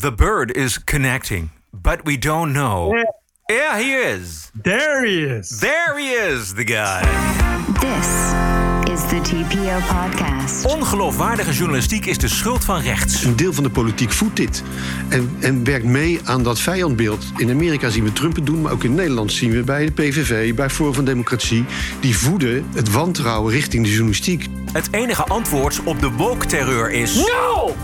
The bird is connecting, but we don't know. Yeah. Yeah, he is. There he is. There he is, the guy. This is the TPO podcast. Ongeloofwaardige journalistiek is de schuld van rechts. Een deel van de politiek voedt dit. En, en werkt mee aan dat vijandbeeld. In Amerika zien we Trump het doen, maar ook in Nederland zien we bij de PVV, bij Forum van Democratie. Die voeden het wantrouwen richting de journalistiek. Het enige antwoord op de woke-terreur is... No!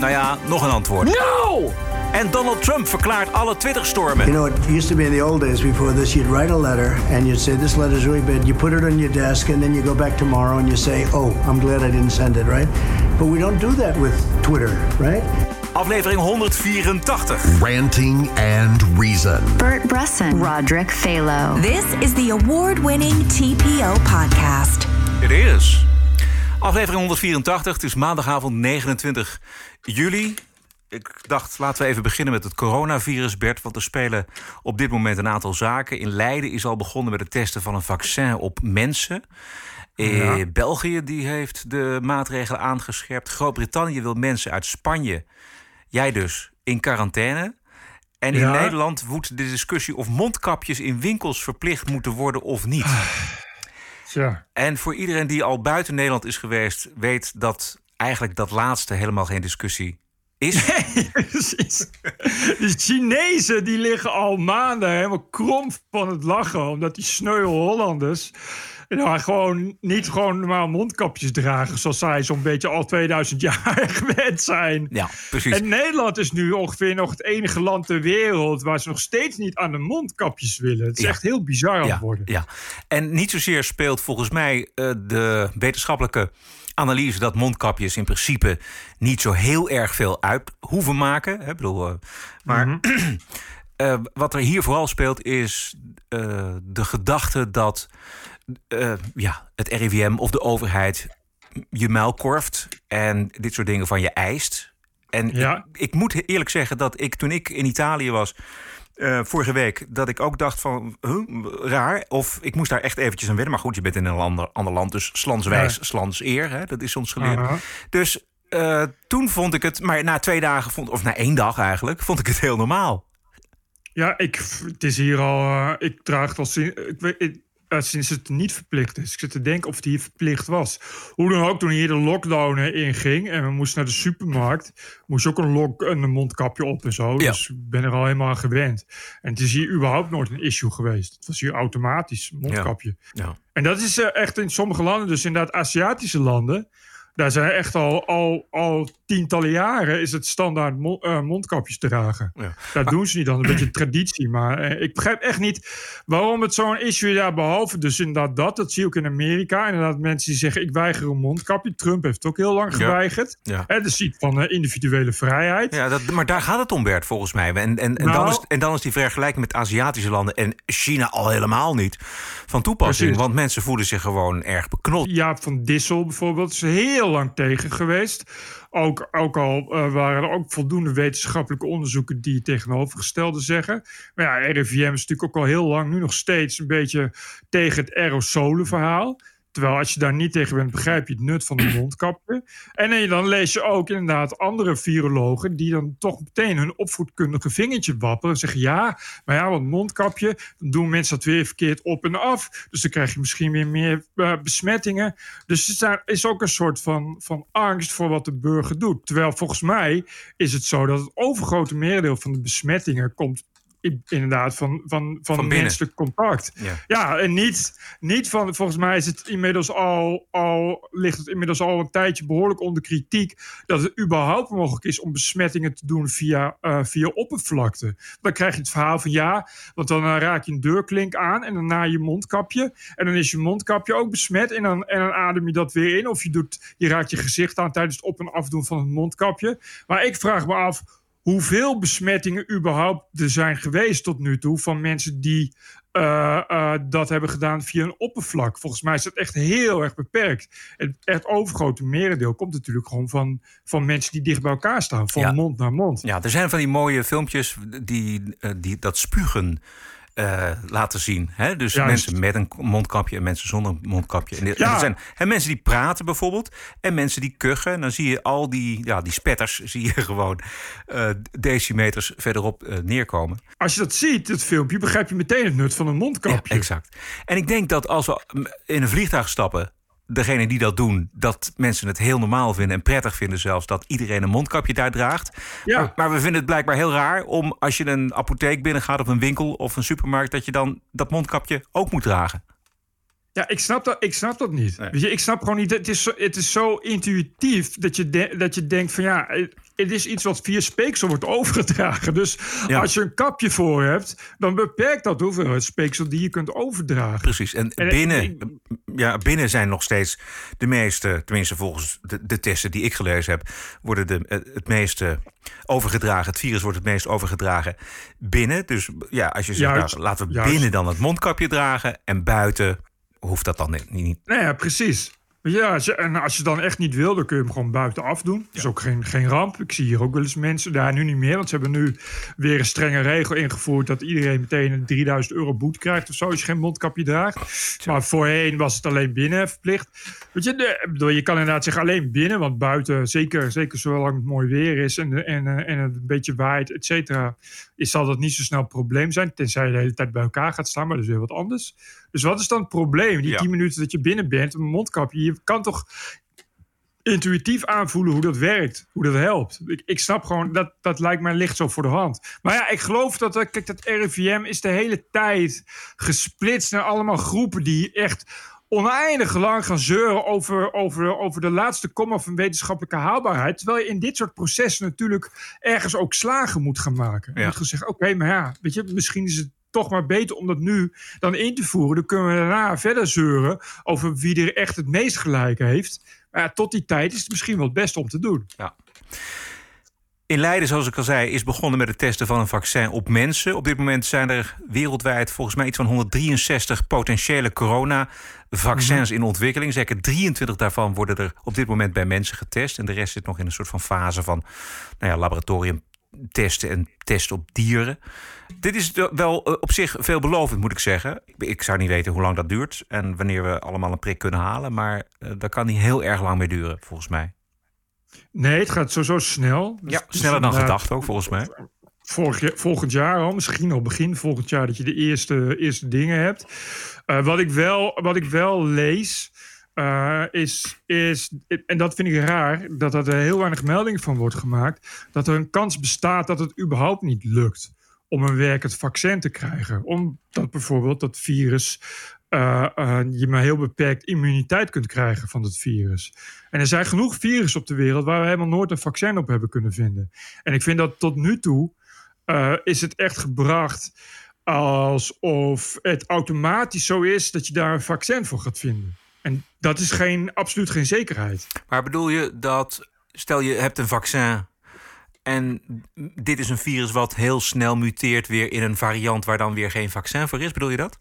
Nou ja, nog een antwoord. No! En Donald Trump verklaart alle Twitter-stormen. You know, it used to be in the old days before this, you'd write a letter and you'd say, This letter's really bad. You put it on your desk and then you go back tomorrow and you say, Oh, I'm glad I didn't send it, right? But we don't do that with Twitter, right? Aflevering 184. Ranting and Reason. Bert Bresson, Roderick Phalo. This is the award winning TPO podcast. Het is. Aflevering 184. Het is maandagavond 29 juli. Ik dacht, laten we even beginnen met het coronavirus, Bert. Want er spelen op dit moment een aantal zaken. In Leiden is al begonnen met het testen van een vaccin op mensen. Eh, België die heeft de maatregelen aangescherpt. Groot-Brittannië wil mensen uit Spanje, jij dus, in quarantaine. En in Ja. Nederland woedt de discussie of mondkapjes in winkels verplicht moeten worden of niet. Tja. En voor iedereen die al buiten Nederland is geweest, weet dat eigenlijk dat laatste helemaal geen discussie is. Precies. De Chinezen die liggen al maanden helemaal krom van het lachen. Omdat die sneu Hollanders nou, gewoon niet gewoon normaal mondkapjes dragen. Zoals zij zo'n beetje al 2000 jaar gewend zijn. Ja, precies. En Nederland is nu ongeveer nog het enige land ter wereld... waar ze nog steeds niet aan de mondkapjes willen. Het is Ja. echt heel bizar aan het ja, worden. ja. En niet zozeer speelt volgens mij eh, de wetenschappelijke analyse dat mondkapjes in principe niet zo heel erg veel uit hoeven maken. Hè? Ik bedoel, eh, maar Mhm. eh, wat er hier vooral speelt is de gedachte dat eh, ja, het RIVM of de overheid je muilkorft en dit soort dingen van je eist. En Ja. ik, ik moet eerlijk zeggen dat ik toen ik in Italië was eh, vorige week, dat ik ook dacht van huh, raar. Of ik moest daar echt eventjes aan wennen. Maar goed, je bent in een ander, ander land, dus slanswijs, Ja. slans eer. Hè, dat is ons geleerd. Dus eh, toen vond ik het, maar na twee dagen, vond, of na één dag eigenlijk, vond ik het heel normaal. Ja, ik, het is hier al. ik draag het al sinds, ik weet, ik- eh, sinds het niet verplicht is. Ik zit te denken of het hier verplicht was. Hoe dan ook, toen hier de lockdown eh, inging en we moesten naar de supermarkt, moest je ook een, lok, een mondkapje op en zo. Ja. Dus ik ben er al helemaal aan gewend. En het is hier überhaupt nooit een issue geweest. Het was hier automatisch, mondkapje. Ja. En dat is eh, echt in sommige landen, dus inderdaad Aziatische landen. Daar zijn echt al, al, al tientallen jaren is het standaard mo- eh, mondkapjes dragen. Ja. Dat doen ze niet dan, een beetje traditie. Maar eh, ik begrijp echt niet waarom het zo'n issue daar behalve dus inderdaad dat. Dat zie je ook in Amerika. Inderdaad mensen die zeggen ik weiger een mondkapje. Trump heeft het ook heel lang Ja. geweigerd. Ja. Hè, dat is iets van eh, individuele vrijheid. Ja, dat, maar daar gaat het om, Bert, volgens mij. En, en, en, dan Nou- is, en dan is die vergelijking met Aziatische landen en China al helemaal niet van toepassing. Precies. Want mensen voelen zich gewoon erg beknot. Jaap van Dissel bijvoorbeeld is heel lang tegen geweest. Ook, ook al eh, waren er ook voldoende wetenschappelijke onderzoeken die het tegenovergestelde zeggen. Maar ja, RIVM is natuurlijk ook al heel lang, nu nog steeds een beetje tegen het aerosolenverhaal. Terwijl als je daar niet tegen bent, begrijp je het nut van een mondkapje. En dan- lees je ook inderdaad andere virologen die dan toch meteen hun opvoedkundige vingertje wapperen. En zeggen ja, maar ja, want mondkapje, dan doen mensen dat weer verkeerd op en af. Dus dan krijg je misschien weer meer eh, besmettingen. Dus zijn- is ook een soort van, van angst voor wat de burger doet. Terwijl volgens mij is het zo dat het overgrote merendeel van de besmettingen komt inderdaad van, van, van, Van menselijk contact. Ja. Ja, en niet, niet van, volgens mij is het inmiddels al, al, ligt het inmiddels al een tijdje behoorlijk onder kritiek dat het überhaupt mogelijk is om besmettingen te doen via, eh, via oppervlakte. Dan krijg je het verhaal van ja, want dan eh, raak je een deurklink aan en dan na je mondkapje. En dan is je mondkapje ook besmet en dan, en dan adem je dat weer in. Of je, doet, je raakt je gezicht aan tijdens het op- en afdoen van het mondkapje. Maar ik vraag me af hoeveel besmettingen überhaupt er zijn geweest tot nu toe van mensen die eh, eh, dat hebben gedaan via een oppervlak. Volgens mij is dat echt heel erg beperkt. Het echt overgrote merendeel komt natuurlijk gewoon van, van mensen die dicht bij elkaar staan, van Ja. mond naar mond. Ja, er zijn van die mooie filmpjes die, eh, die dat spugen eh, laten zien. Hè? Dus Juist. mensen met een mondkapje en mensen zonder een mondkapje. En, dit- Ja. en zijn hè, mensen die praten bijvoorbeeld. En mensen die kuchen. En dan zie je al die, ja, die spetters zie je gewoon eh, decimeters verderop eh, neerkomen. Als je dat ziet, het filmpje, begrijp je meteen het nut van een mondkapje. Ja, exact. En ik denk dat als we in een vliegtuig stappen, degene die dat doen, dat mensen het heel normaal vinden en prettig vinden zelfs dat iedereen een mondkapje daar draagt. Ja. Maar, maar we vinden het blijkbaar heel raar om als je een apotheek binnengaat of een winkel of een supermarkt, dat je dan dat mondkapje ook moet dragen. Ja, ik snap dat, ik snap dat niet. Nee. Weet je, ik snap gewoon niet. Het is zo, het is zo intuïtief dat je, de- dat je denkt van ja, het is iets wat via speeksel wordt overgedragen. Dus Ja. als je een kapje voor hebt, dan beperkt dat hoeveelheid speeksel die je kunt overdragen. Precies. En, En binnen, ik- ja, binnen zijn nog steeds de meeste, tenminste volgens de, de testen die ik gelezen heb, worden de, eh, het meeste overgedragen. Het virus wordt het meest overgedragen binnen. Dus ja, als je zegt, nou, laten we Juist. binnen dan het mondkapje dragen en buiten hoeft dat dan niet. Nou ja, precies. Je, als je, en als je dan echt niet wil, dan kun je hem gewoon buitenaf doen. Dat is ook geen, geen ramp. Ik zie hier ook wel eens mensen, daar nu niet meer. Want ze hebben nu weer een strenge regel ingevoerd... dat iedereen meteen een 3000 euro boete krijgt of zo... als je geen mondkapje draagt. Maar voorheen was het alleen binnen verplicht. Weet je, de, ik bedoel, je kan inderdaad zeggen alleen binnen... want buiten, zeker, zeker zolang het mooi weer is... en, en, en het een beetje waait, et cetera... is zal dat niet zo snel een probleem zijn... tenzij je de hele tijd bij elkaar gaat staan, maar dat is weer wat anders. Dus wat is dan het probleem? Die Ja. 10 minuten dat je binnen bent, een mondkapje. Je kan toch intuïtief aanvoelen hoe dat werkt, hoe dat helpt. Ik, ik snap gewoon, dat, dat lijkt mij licht zo voor de hand. Maar ja, ik geloof dat, eh, kijk, dat RIVM is de hele tijd gesplitst naar allemaal groepen die echt oneindig lang gaan zeuren over, over, over de laatste komma van wetenschappelijke haalbaarheid. Terwijl je in dit soort processen natuurlijk ergens ook slagen moet gaan maken. Ja. moet gaan zeggen, oké, maar ja, weet je, misschien is het toch maar beter om dat nu dan in te voeren. Dan kunnen we daarna verder zeuren over wie er echt het meest gelijk heeft. Maar ja, tot die tijd is het misschien wel het beste om te doen. In Leiden, zoals ik al zei, is begonnen met het testen van een vaccin op mensen. Op dit moment zijn er wereldwijd volgens mij iets van 163 potentiële corona-vaccins in ontwikkeling. Zeker 23 daarvan worden er op dit moment bij mensen getest. En de rest zit nog in een soort van fase van nou ja, laboratoriumtesten en testen op dieren. Dit is wel eh, op zich veelbelovend, moet ik zeggen. Ik, ik zou niet weten hoe lang dat duurt en wanneer we allemaal een prik kunnen halen. Maar eh, dat kan niet heel erg lang meer duren, volgens mij. Nee, het gaat zo, zo snel. Ja, sneller dan gedacht ook, volgens mij. Vorig, volgend jaar al, misschien al begin volgend jaar, dat je de eerste, eerste dingen hebt. Eh, wat, ik wel, wat ik wel lees, eh, is, is, en dat vind ik raar, dat er heel weinig melding van wordt gemaakt, dat er een kans bestaat dat het überhaupt niet lukt om een werkend vaccin te krijgen. Omdat bijvoorbeeld dat virus, eh, eh, je maar heel beperkt immuniteit kunt krijgen van het virus. En er zijn genoeg virussen op de wereld waar we helemaal nooit een vaccin op hebben kunnen vinden. En ik vind dat tot nu toe eh, is het echt gebracht alsof het automatisch zo is dat je daar een vaccin voor gaat vinden. En dat is geen, absoluut geen zekerheid. Maar bedoel je dat, stel je hebt een vaccin en dit is een virus wat heel snel muteert weer in een variant waar dan weer geen vaccin voor is? Bedoel je dat?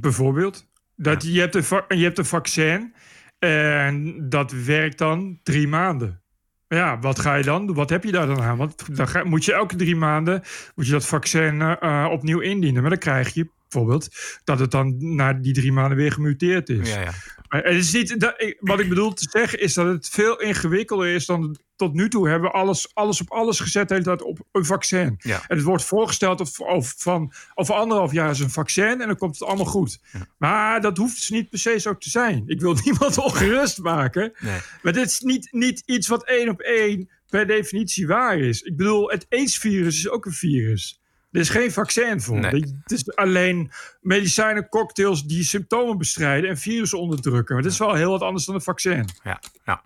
Bijvoorbeeld, dat je, hebt een je hebt een vaccin en dat werkt dan drie maanden. Ja, wat ga je dan doen? Wat heb je daar dan aan? Want dan ga, moet je elke drie maanden moet je dat vaccin eh, eh, opnieuw indienen. Maar dan krijg je bijvoorbeeld dat het dan na die drie maanden weer gemuteerd is. Ja, ja. Maar het is niet, dat, wat ik bedoel te zeggen is dat het veel ingewikkelder is dan tot nu toe. Hebben we alles, alles op alles gezet hele tijd op een vaccin. Ja. En het wordt voorgesteld of, of van over anderhalf jaar is een vaccin en dan komt het allemaal goed. Maar dat hoeft dus niet per se zo te zijn. Ik wil niemand ongerust maken. Nee. Maar dit is niet, niet iets wat één op één per definitie waar is. Ik bedoel, het AIDS-virus is ook een virus. Er is geen vaccin voor. Nee. Het is alleen medicijnen, cocktails die symptomen bestrijden en virussen onderdrukken. Maar dat is wel heel wat anders dan een vaccin. Ja, ja.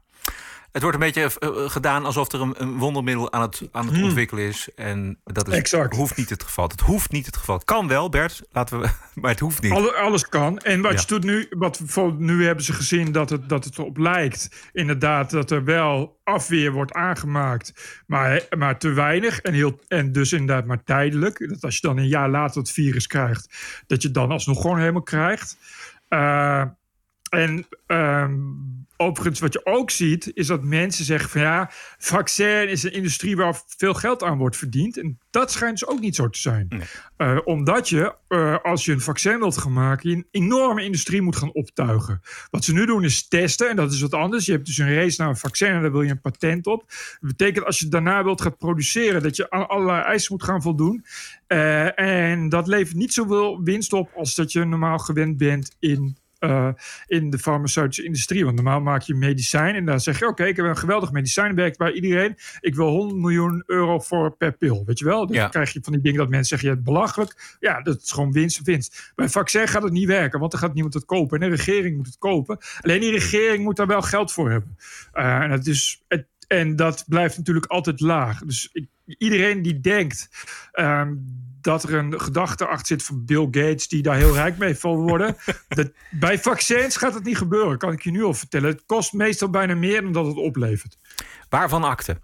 Het wordt een beetje eh, eh, gedaan alsof er een, een wondermiddel aan het, aan het ontwikkelen is. En dat is, Exact. hoeft niet het geval. Het hoeft niet het geval. Het kan wel, Bert, laten we, maar het hoeft niet. Alle- alles kan. En wat Ja. je doet nu, wat nu hebben ze gezien dat het, dat het erop lijkt, inderdaad, dat er wel afweer wordt aangemaakt, maar, maar te weinig. En, heel, en dus inderdaad maar tijdelijk. Dat als je dan een jaar later het virus krijgt, dat je het dan alsnog gewoon helemaal krijgt. Eh, en ehm, Overigens, wat je ook ziet, is dat mensen zeggen van ja, vaccin is een industrie waar veel geld aan wordt verdiend. En dat schijnt dus ook niet zo te zijn. Uh, omdat je, uh, als je een vaccin wilt gaan maken, je een enorme industrie moet gaan optuigen. Wat ze nu doen is testen en dat is wat anders. Je hebt dus een race naar een vaccin en daar wil je een patent op. Dat betekent als je daarna wilt gaan produceren, dat je aan allerlei eisen moet gaan voldoen. Uh, en dat levert niet zoveel winst op als dat je normaal gewend bent in uh, in de farmaceutische industrie. Want normaal maak je medicijn en dan zeg je: Oké, ik heb een geweldig medicijn, werkt bij iedereen. Ik wil 100 miljoen euro voor per pil. Weet je wel? Dan ja. krijg je van die dingen dat mensen zeggen: Je hebt belachelijk. Ja, dat is gewoon winst winst. Bij een vaccin gaat het niet werken, want er gaat niemand het kopen. En de regering moet het kopen. Alleen die regering moet daar wel geld voor hebben. Uh, en, het is, het, en dat blijft natuurlijk altijd laag. Dus ik, iedereen die denkt. Um, dat er een gedachte achter zit van Bill Gates die daar heel rijk mee zal worden. dat, bij vaccins gaat het niet gebeuren, kan ik je nu al vertellen. Het kost meestal bijna meer dan dat het oplevert. Waarvan akte?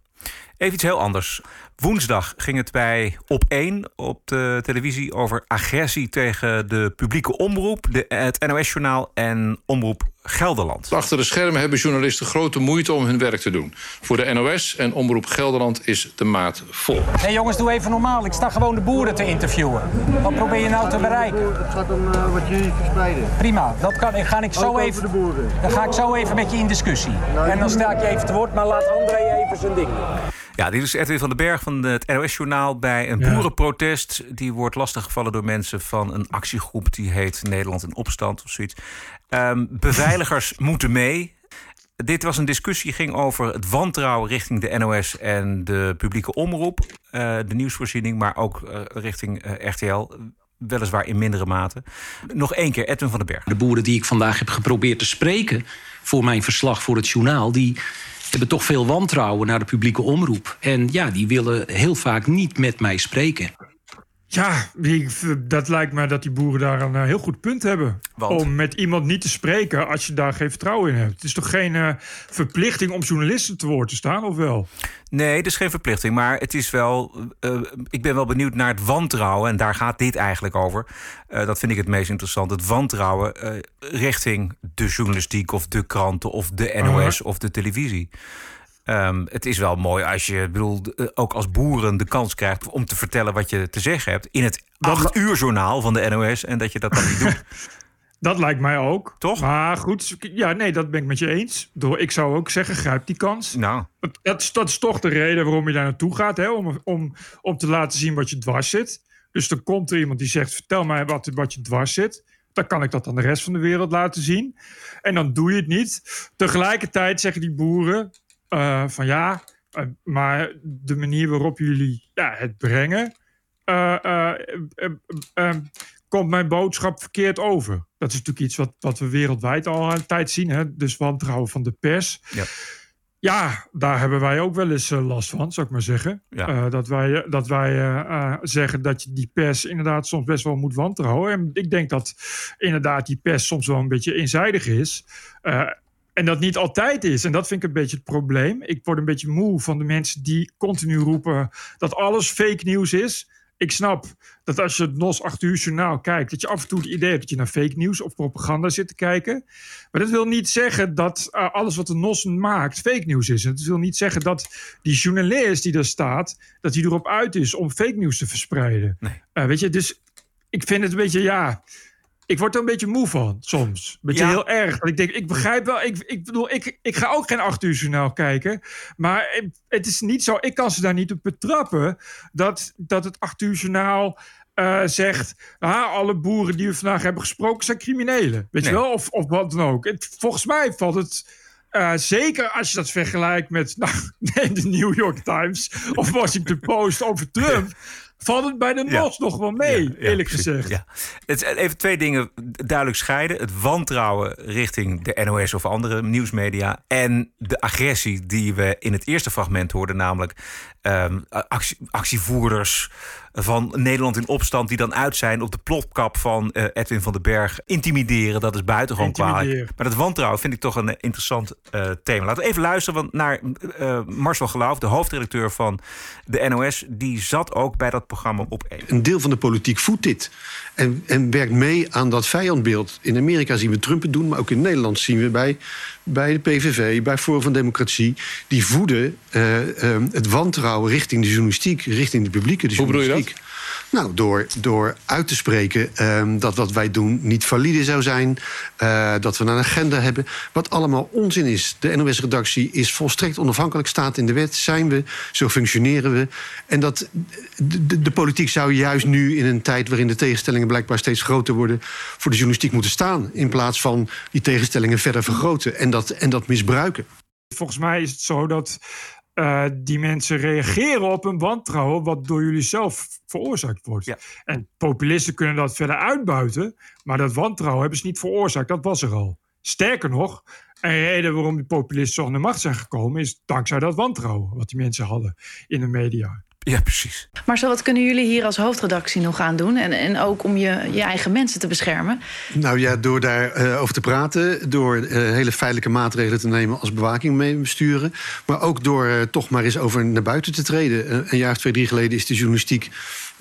Even iets heel anders. Woensdag ging het bij Op 1 op de televisie over agressie tegen de publieke omroep, de, het NOS-journaal en Omroep Gelderland. Achter de schermen hebben journalisten grote moeite om hun werk te doen. Voor de NOS en Omroep Gelderland is de maat vol. Hé hey jongens, doe even normaal. Ik sta gewoon de boeren te interviewen. Wat probeer je nou te bereiken? Het gaat om uh, wat jullie verspreiden. Prima, dat kan, ga ik zo Ook even. over de boeren. Dan ga ik zo even met je in discussie. en dan sta ik je even te woord, maar laat André even zijn ding doen. Ja, dit is Edwin van den Berg van het NOS-journaal bij een Ja. boerenprotest. Die wordt lastiggevallen door mensen van een actiegroep die heet Nederland in Opstand of zoiets. Ehm, beveiligers moeten mee. Dit was een discussie, ging over het wantrouwen richting de NOS en de publieke omroep. eh, de nieuwsvoorziening, maar ook eh, richting eh, RTL. Weliswaar in mindere mate. Nog één keer, Edwin van den Berg. De boeren die ik vandaag heb geprobeerd te spreken voor mijn verslag voor het journaal, die hebben toch veel wantrouwen naar de publieke omroep. En ja, die willen heel vaak niet met mij spreken. Ja, ik- dat lijkt me dat die boeren daar een eh, heel goed punt hebben. Want? Om met iemand niet te spreken als je daar geen vertrouwen in hebt. Het is toch geen eh, verplichting om journalisten te woord te staan, of wel? Nee, het is geen verplichting, maar het is wel. eh, ik ben wel benieuwd naar het wantrouwen. En daar gaat dit eigenlijk over. Dat vind ik het meest interessant. Het wantrouwen richting de journalistiek of de kranten of de NOS of de televisie. Ehm, het is wel mooi als je, bedoel, eh, ook als boeren de kans krijgt om te vertellen wat je te zeggen hebt in het acht uur journaal van de NOS en dat je dat dan niet doet. Dat lijkt mij ook. Toch? Maar goed, ja, nee, dat ben ik met je eens. Ik zou ook zeggen, grijp die kans. Nou, Dat, dat, is, dat is toch de reden waarom je daar naartoe gaat. Hè? Om, om, om te laten zien wat je dwars zit. Dus dan komt er iemand die zegt: Vertel mij wat, wat je dwars zit. Dan kan ik dat aan de rest van de wereld laten zien. En dan doe je het niet. Tegelijkertijd zeggen die boeren: eh, Van ja, eh, maar de manier waarop jullie ja, het brengen. eh, komt mijn boodschap verkeerd over. Dat is natuurlijk iets wat, wat we wereldwijd al een tijd zien. Hè? Dus wantrouwen van de pers. Ja. Ja, daar hebben wij ook wel eens last van, zou ik maar zeggen. Ja. Dat wij, dat wij zeggen dat je die pers inderdaad soms best wel moet wantrouwen. En ik denk dat inderdaad die pers soms wel een beetje eenzijdig is. En dat niet altijd is. En dat vind ik een beetje het probleem. Ik word een beetje moe van de mensen die continu roepen dat alles fake nieuws is. Ik snap dat als je het NOS 8 uur journaal kijkt... dat je af en toe het idee hebt dat je naar fake nieuws of propaganda zit te kijken. Maar dat wil niet zeggen dat eh, alles wat de NOS maakt fake nieuws is. En dat wil niet zeggen dat die journalist die daar staat... dat hij erop uit is om fake nieuws te verspreiden. Nee. Eh, weet je, dus ik vind het een beetje, ja... Ik word er een beetje moe van, soms. Een beetje Ja. heel erg. Dat ik denk, ik begrijp wel... Ik, ik bedoel, ik, ik ga ook geen 8 uur journaal kijken. Maar het is niet zo... Ik kan ze daar niet op betrappen... dat, dat het 8 uur journaal eh, zegt... Ah, alle boeren die we vandaag hebben gesproken zijn criminelen. Weet Nee. je wel? Of, of wat dan ook. Het, volgens mij valt het... eh, zeker als je dat vergelijkt met nou, de New York Times of Washington Post over Trump, valt het bij de Ja. NOS nog wel mee, Ja, ja, eerlijk gezegd. Ja. Het, is even twee dingen duidelijk scheiden. Het wantrouwen richting de NOS of andere nieuwsmedia. En de agressie die we in het eerste fragment hoorden. Namelijk ehm, actie, actievoerders van Nederland in opstand... die dan uit zijn op de plotkap van uh, Edwin van den Berg. Intimideren, dat is buitengewoon kwalijk. Maar dat wantrouwen vind ik toch een interessant uh, thema. Laten we even luisteren naar uh, Marcel Geloof, de hoofdredacteur van de NOS. Die zat ook bij dat programma op één. Een deel van de politiek voedt dit. En, en werkt mee aan dat vijandbeeld. In Amerika zien we Trump het doen, maar ook in Nederland zien we bij, bij de PVV, bij Forum van Democratie. Die voeden het wantrouwen richting de journalistiek, richting de publieke de Hoe bedoel je dat? Nou, door, door uit te spreken um, dat wat wij doen niet valide zou zijn. Uh, dat we een agenda hebben. Wat allemaal onzin is. De NOS-redactie is volstrekt onafhankelijk, staat in de wet. Zijn we, zo functioneren we. En dat de, de, de, politiek zou juist nu in een tijd waarin de tegenstellingen blijkbaar steeds groter worden. voor de journalistiek moeten staan. In plaats van die tegenstellingen verder vergroten en dat, en dat misbruiken. Volgens mij is het zo dat uh, die mensen reageren op een wantrouwen wat door jullie zelf veroorzaakt wordt. Ja. En populisten kunnen dat verder uitbuiten, maar dat wantrouwen hebben ze niet veroorzaakt. Dat was er al. Sterker nog, een reden waarom die populisten aan de macht zijn gekomen is dankzij dat wantrouwen wat die mensen hadden in de media. Ja, precies. Maar zo, wat kunnen jullie hier als hoofdredactie nog aan doen? En, en ook om je, je eigen mensen te beschermen? Nou ja, door daarover uh, over te praten. Door uh, hele feitelijke maatregelen te nemen als bewaking mee besturen. Maar ook door uh, toch maar eens over naar buiten te treden. een jaar of twee, drie geleden is de journalistiek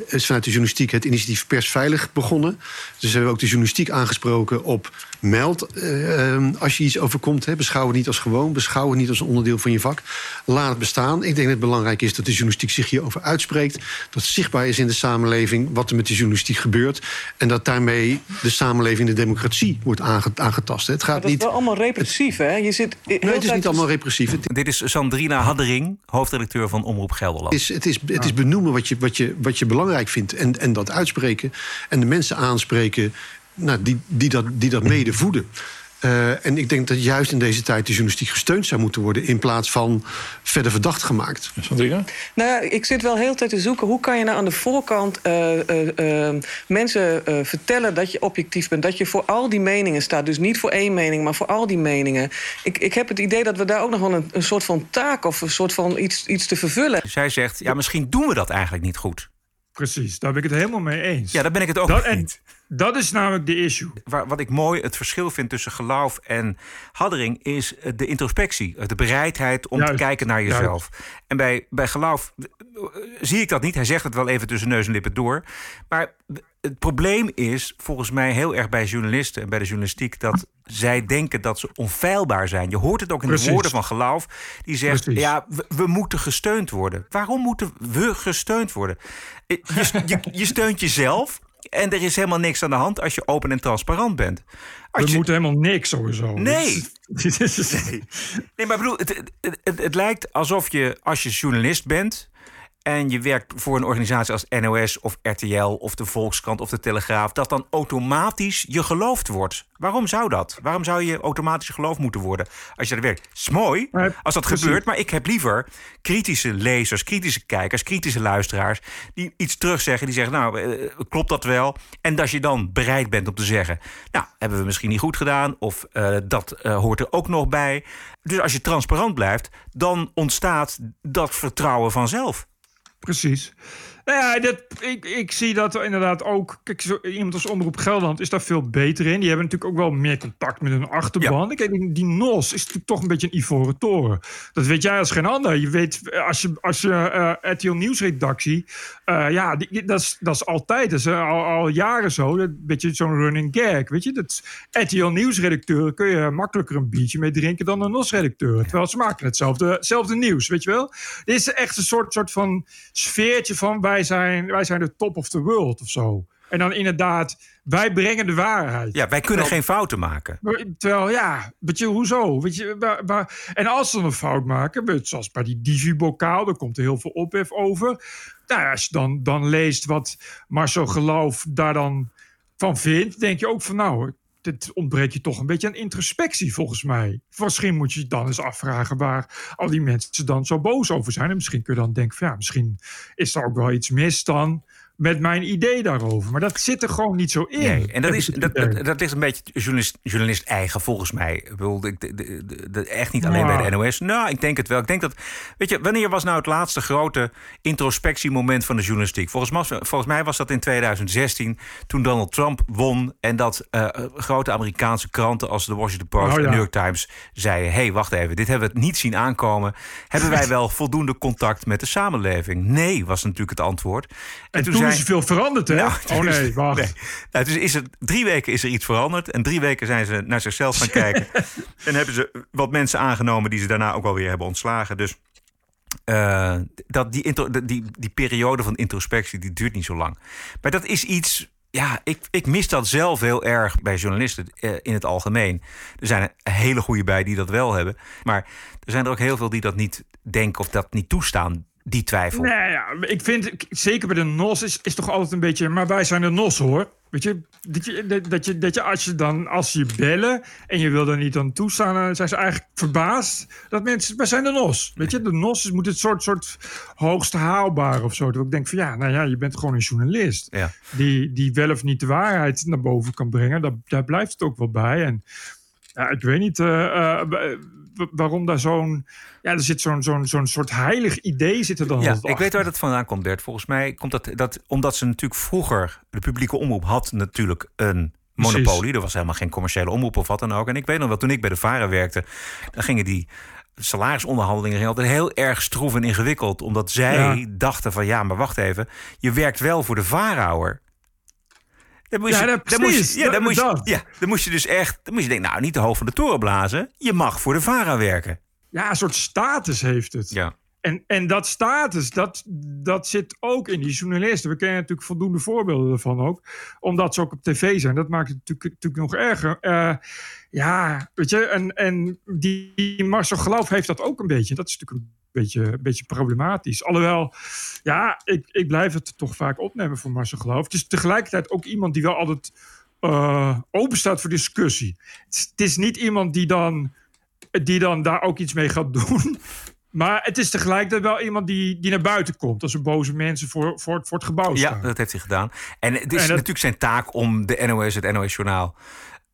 is vanuit de journalistiek het initiatief Persveilig begonnen. Dus hebben we ook de journalistiek aangesproken op meld. Uh, als je iets overkomt, hè, beschouw het niet als gewoon. Beschouw het niet als een onderdeel van je vak. Laat het bestaan. Ik denk dat het belangrijk is dat de journalistiek zich hierover uitspreekt. Dat zichtbaar is in de samenleving wat er met de journalistiek gebeurt. En dat daarmee de samenleving, de democratie wordt aangetast. Het gaat maar dat niet, is wel allemaal repressief, hè? Je zit nee, het is niet allemaal repressief. Het, Dit is Sandrina Haddering, hoofdredacteur van Omroep Gelderland. Het is, het is, het is benoemen wat je, wat je, wat je belangrijk vindt en, en dat uitspreken. En de mensen aanspreken nou, die, die, dat, die dat mede voeden. Uh, en ik denk dat juist in deze tijd de journalistiek gesteund zou moeten worden... in plaats van verder verdacht gemaakt. Sandrina? Nou ik zit wel heel tijd te zoeken... hoe kan je nou aan de voorkant uh, uh, mensen vertellen dat je objectief bent... dat je voor al die meningen staat. Dus niet voor één mening, maar voor al die meningen. Ik, ik heb het idee dat we daar ook nog wel een, een soort van taak... of een soort van iets, iets te vervullen. Zij zegt, ja, misschien doen we dat eigenlijk niet goed. Precies, daar ben ik het helemaal mee eens. Ja, daar ben ik het ook dat, mee eens. Dat is namelijk de issue. Wat ik mooi het verschil vind tussen geloof en haddering... is de introspectie, de bereidheid om Juist, te kijken naar jezelf. En bij, bij geloof zie ik dat niet. Hij zegt het wel even tussen neus en lippen door. Maar het probleem is volgens mij heel erg bij journalisten... en bij de journalistiek dat zij denken dat ze onfeilbaar zijn. Je hoort het ook in Precies. de woorden van geloof. Die zegt, Precies. ja, we, we moeten gesteund worden. Waarom moeten we gesteund worden? Je, je, je steunt jezelf... En er is helemaal niks aan de hand als je open en transparant bent. Als We je... moeten helemaal niks sowieso. Nee. nee. nee, maar bedoel, het, het, het, het lijkt alsof je als je journalist bent en je werkt voor een organisatie als NOS of RTL of de Volkskrant of de Telegraaf, dat dan automatisch je geloofd wordt. Waarom zou dat? Waarom zou je automatisch geloofd moeten worden als je daar werkt? Het is mooi als dat precies. gebeurt, maar ik heb liever kritische lezers, kritische kijkers, kritische luisteraars die iets terugzeggen, die zeggen, nou, eh, klopt dat wel? En dat je dan bereid bent om te zeggen, nou, hebben we misschien niet goed gedaan of uh, dat uh, hoort er ook nog bij. Dus als je transparant blijft, dan ontstaat dat vertrouwen vanzelf. Precies. Nou ja, dat, ik, ik zie dat inderdaad ook. Kijk, zo, iemand als Omroep Gelderland is daar veel beter in. Die hebben natuurlijk ook wel meer contact met hun achterban. Ja. Kijk, die, NOS is natuurlijk toch een beetje een ivoren toren. Dat weet jij als geen ander. Je weet, als je, als je uh, RTL Nieuwsredactie... Uh, ja, die, dat, is, dat is altijd, dat is uh, al, al, jaren zo. Dat beetje zo'n running gag, weet je. Dat RTL Nieuwsredacteur kun je makkelijker een biertje mee drinken... dan een NOS-redacteur. Terwijl ze maken hetzelfde, hetzelfde nieuws, weet je wel. Dit is echt een soort, soort van sfeertje van... wij zijn, wij zijn de top of the world of zo. En dan inderdaad, wij brengen de waarheid. Ja, wij kunnen terwijl, geen fouten maken. Terwijl, ja, weet je, hoezo? Weet je, waar, waar, en als ze een fout maken, zoals bij die Divi-bokaal, daar komt er heel veel ophef over. Nou, als je dan, dan leest wat Marcel Geloof daar dan van vindt, denk je ook van, nou, dit ontbreekt je toch een beetje aan introspectie, volgens mij. Misschien moet je je dan eens afvragen waar al die mensen dan zo boos over zijn. En misschien kun je dan denken, ja, misschien is er ook wel iets mis dan met mijn idee daarover. Maar dat zit er gewoon niet zo in. Nee, en dat, is, ik dat, dat, dat ligt een beetje journalist, journalist eigen, volgens mij. Ik bedoel, de, de, de- de- echt niet alleen Nou. bij de NOS. Nou, ik denk het wel. Ik denk dat, weet je, wanneer was nou het laatste grote introspectiemoment van de journalistiek? Volgens mij, volgens mij was dat in 2016, toen Donald Trump won... en dat eh, grote Amerikaanse kranten als de Washington Post Oh, en ja. New York Times zeiden... hé, hey, wacht even, dit hebben we niet zien aankomen. Hebben wij wel voldoende contact met de samenleving? Nee, was natuurlijk het antwoord. En toen is veel veranderd, hè? Nou, oh nee, wacht. nee. Nou, dus is er, drie weken is er iets veranderd. En drie weken zijn ze naar zichzelf gaan kijken. en hebben ze wat mensen aangenomen die ze daarna ook wel weer hebben ontslagen. Dus eh, dat die, intro- die, die periode van introspectie die duurt niet zo lang. Maar dat is iets. Ja, ik, ik mis dat zelf heel erg bij journalisten eh, in het algemeen. Er zijn er hele goede bij die dat wel hebben. Maar er zijn er ook heel veel die dat niet denken of dat niet toestaan. Die twijfel. Nee, ja, ik vind, zeker bij de NOS is, is toch altijd een beetje... Maar wij zijn de NOS, hoor. Weet je, dat je, dat- dat je, dat je als je dan, als je bellen en je wil er niet aan toestaan, dan zijn ze eigenlijk verbaasd dat mensen, wij zijn de NOS. Weet je, de NOS is- moet het soort, soort hoogste haalbaar of zo. Dat ik denk van ja, nou ja, je bent gewoon een journalist. Ja. Die, die wel of niet de waarheid naar boven kan brengen. Daar, daar blijft het ook wel bij. En ja, ik weet niet eh, eh, waarom daar zo'n, ja, er zit zo'n, zo'n, zo'n soort heilig idee zit er dan Ja, ik weet waar dat vandaan komt, Bert. Volgens mij komt dat, dat omdat ze natuurlijk vroeger... de publieke omroep had natuurlijk een Precies. monopolie. Er was helemaal geen commerciële omroep of wat dan ook. En ik weet nog wel, toen ik bij de Varen werkte... dan gingen die salarisonderhandelingen gingen altijd heel erg stroef en ingewikkeld. Omdat zij Ja. dachten van, ja, maar wacht even. Je werkt wel voor de Vaarhouwer. Dan moest Ja, je, dat- dan moest ja, dan moest dat. ja, dan moest je dus echt... dan moest je denken, nou, niet de hoofd van de toren blazen. Je mag voor de Vara werken. Ja, een soort status heeft het. Ja. En, en dat status, dat, dat zit ook in die journalisten. We kennen natuurlijk voldoende voorbeelden ervan ook. Omdat ze ook op tv zijn. Dat maakt het natuurlijk, natuurlijk nog erger. Eh, ja, weet je. En, en die, die Marcel Geloof heeft dat ook een beetje. Dat is natuurlijk een beetje, beetje problematisch. Alhoewel, ja, ik, ik blijf het toch vaak opnemen voor Marcel Geloof. Het is tegelijkertijd ook iemand die wel altijd eh, open staat voor discussie. Het is, het is niet iemand die dan, die dan daar ook iets mee gaat doen. Maar het is tegelijkertijd wel iemand die, die naar buiten komt. Als er boze mensen voor, voor, het- voor het gebouw Ja, staan. dat heeft hij gedaan. En het is En dat- natuurlijk zijn taak om de NOS, het NOS-journaal,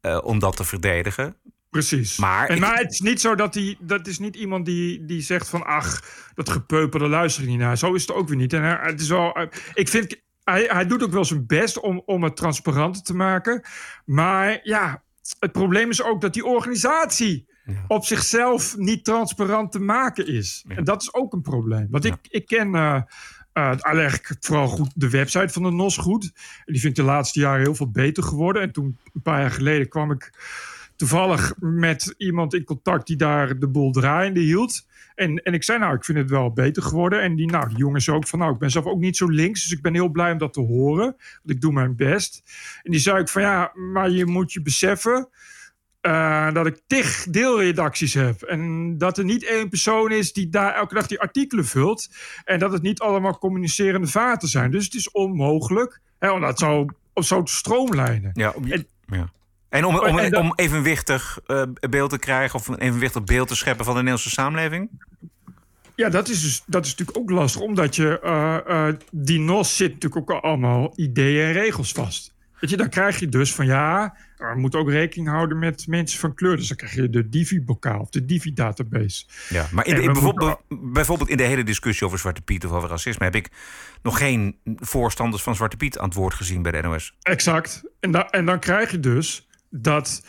eh, om dat te verdedigen. Precies. Maar, En, maar het is niet zo dat hij. Dat is niet iemand die, die zegt van. Ach, dat gepeupel, daar luister ik niet naar. Zo is het ook weer niet. En hij, het is wel. eh, Ik vind. Hij, hij doet ook wel zijn best om, om het transparanter te maken. Maar ja, het probleem is ook dat die organisatie. op zichzelf niet transparant te maken is. En dat is ook een probleem. Want ik, ik ken. eh eh, eigenlijk vooral goed de website van de NOS goed. En die vind ik de laatste jaren heel veel beter geworden. En toen, een paar jaar geleden, kwam ik toevallig met iemand in contact die daar de boel draaiende hield. En, en ik zei, nou, ik vind het wel beter geworden. En die, nou, die jongen zei ook van, nou, ik ben zelf ook niet zo links. Dus ik ben heel blij om dat te horen. Want ik doe mijn best. En die zei ik van, ja, maar je moet je beseffen... eh, dat ik tig deelredacties heb. En dat er niet één persoon is die daar elke dag die artikelen vult. En dat het niet allemaal communicerende vaten zijn. Dus het is onmogelijk hè, om dat zo, zo te stroomlijnen. Ja, om, En- ja. En om, om, En dat- om evenwichtig eh, beeld te krijgen... of een evenwichtig beeld te scheppen van de Nederlandse samenleving? Ja, dat is, dus, dat is natuurlijk ook lastig, omdat je eh, eh, die NOS zit natuurlijk ook allemaal ideeën en regels vast. Weet je, dan krijg je dus van ja, we moeten ook rekening houden met mensen van kleur. Dus dan krijg je de Divi-bokaal of de Divi-database. Ja, maar in de- bijvoorbeeld, moeten- bijvoorbeeld in de hele discussie over Zwarte Piet of over racisme... heb ik nog geen voorstanders van Zwarte Piet aan het woord gezien bij de NOS. Exact. En, da- en dan krijg je dus dat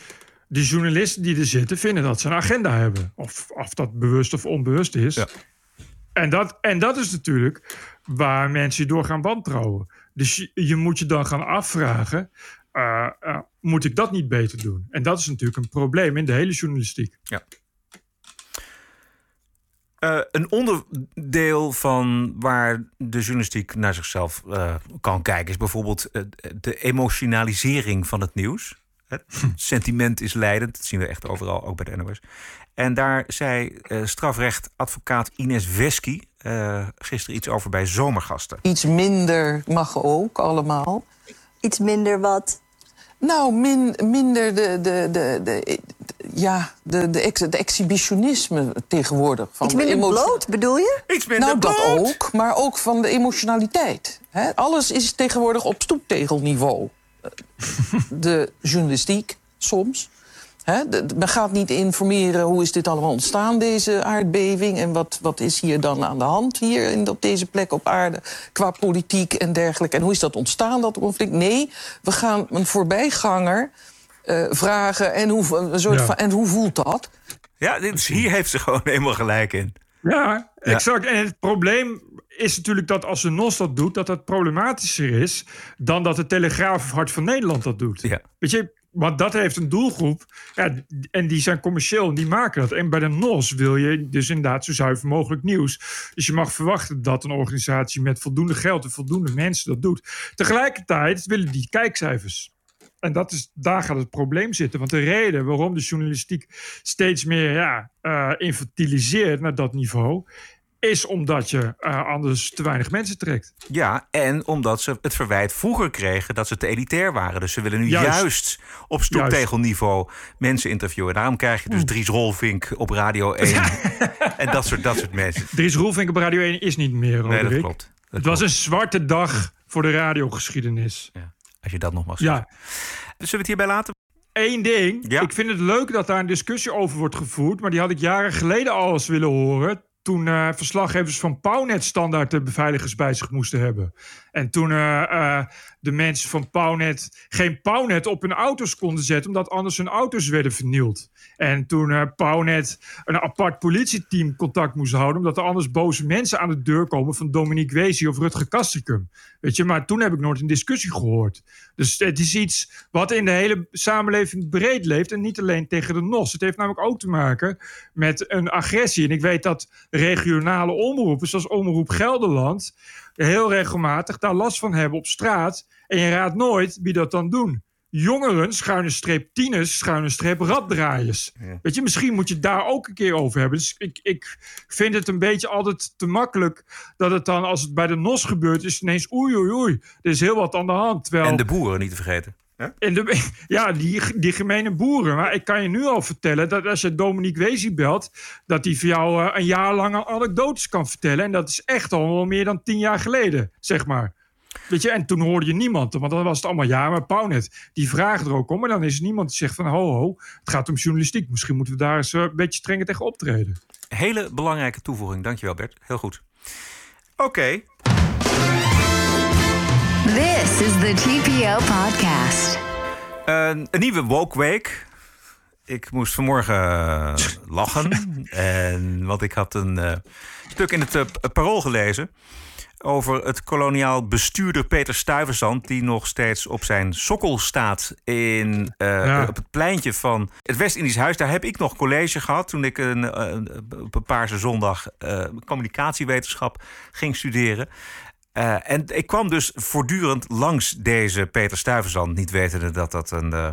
de journalisten die er zitten vinden dat ze een agenda hebben. Of, of dat bewust of onbewust is. En, dat, en dat is natuurlijk waar mensen door gaan wantrouwen. Dus je, je moet je dan gaan afvragen: eh, eh, moet ik dat niet beter doen? En dat is natuurlijk een probleem in de hele journalistiek. Ja. Eh, een onderdeel van waar de journalistiek naar zichzelf kan kijken... is bijvoorbeeld de emotionalisering van het nieuws. Het sentiment is leidend, dat zien we echt overal, ook bij de NOS. En daar zei eh, strafrechtadvocaat Ines Wesky eh, gisteren iets over bij Zomergasten. Iets minder mag ook allemaal. Iets minder wat? Nou, min, minder de, de, de, de, ja, de, de, ex, de exhibitionisme tegenwoordig. Van Iets de minder bloot, bedoel je? Iets nou, dat ook, maar ook van de emotionaliteit. Hè, alles is tegenwoordig op stoeptegelniveau. De journalistiek soms. De- de- men gaat niet informeren hoe is dit allemaal ontstaan, deze aardbeving... en wat, wat is hier dan aan de hand hier in, op deze plek op aarde... qua politiek en dergelijke. En hoe is dat ontstaan, dat conflict? Nee, we gaan een voorbijganger eh, vragen en hoe, een soort Ja. van, en hoe voelt dat? Ja, dit hier heeft ze gewoon helemaal gelijk in. Ja, exact. En het probleem is natuurlijk dat als de NOS dat doet, dat dat problematischer is dan dat de Telegraaf of Hart van Nederland dat doet. Weet je, want dat heeft een doelgroep ja, en die zijn commercieel en die maken dat. En bij de NOS wil je dus inderdaad zo zuiver mogelijk nieuws. Dus je mag verwachten dat een organisatie met voldoende geld en voldoende mensen dat doet. Tegelijkertijd willen die kijkcijfers. En dat is, daar gaat het probleem zitten. Want de reden waarom de journalistiek steeds meer ja, eh, infantiliseert naar dat niveau, is omdat je eh, anders te weinig mensen trekt. Ja, en omdat ze het verwijt vroeger kregen dat ze te elitair waren. Dus ze willen nu Juist. juist, op stoeptegelniveau mensen interviewen. Daarom krijg je dus Dries Rolvink op Radio 1. en dat soort, dat soort mensen. Dries Roelvink op Radio 1 is niet meer, Nee, dat klopt. het was een zwarte dag voor de radiogeschiedenis. Als je dat nog mag Ja. zeggen. Zullen we het hierbij laten? Eén ding. Ik vind het leuk dat daar een discussie over wordt gevoerd. Maar die had ik jaren geleden al eens willen horen. Toen eh, verslaggevers van Pownet standaard de beveiligers bij zich moesten hebben. En toen eh, eh, de mensen van Pownet geen Pownet op hun auto's konden zetten. Omdat anders hun auto's werden vernield. En toen eh Pownet een apart politieteam contact moest houden. Omdat er anders boze mensen aan de deur komen van Dominique Wezi of Rutger Kastrikum. Weet je, maar toen heb ik nooit een discussie gehoord. Dus het is iets wat in de hele samenleving breed leeft. En niet alleen tegen de NOS. Het heeft namelijk ook te maken met een agressie. En ik weet dat regionale omroepen, zoals Omroep Gelderland, heel regelmatig daar last van hebben op straat. En je raadt nooit wie dat dan doen. Jongeren, schuine streep tieners, schuine streep raddraaiers. Weet je, misschien moet je het daar ook een keer over hebben. Dus ik, ik vind het een beetje altijd te makkelijk dat het dan, als het bij de NOS gebeurt, is ineens oei oei oei. Er is heel wat aan de hand. Terwijl, En de boeren niet te vergeten. En de, ja, die, die gemene boeren. Maar ik kan je nu al vertellen dat als je Dominique Wezi belt... dat hij voor jou eh, een jaar lang anekdotes kan vertellen. En dat is echt al wel meer dan tien jaar geleden, zeg maar. Weet je, en toen hoorde je niemand. Want dan was het allemaal ja, maar Pauwnet. Die vragen er ook om. En dan is er niemand die zegt van ho ho, het gaat om journalistiek. Misschien moeten we daar eens eh, een beetje strenger tegen optreden. Hele belangrijke toevoeging. Dankjewel Bert. Heel goed. Oké. This is the TPO podcast. Een, een nieuwe Woke Week. Ik moest vanmorgen eh, lachen. en, want ik had een eh, stuk in het eh, Parool gelezen... over het koloniaal bestuurder Peter Stuyvesant... die nog steeds op zijn sokkel staat in, eh, Ja. op het pleintje van het West-Indisch Huis. Daar heb ik nog college gehad toen ik een, een, op een paarse zondag... eh, communicatiewetenschap ging studeren... Eh, en ik kwam dus voortdurend langs deze Peter Stuyvesant, niet wetende dat dat een, eh,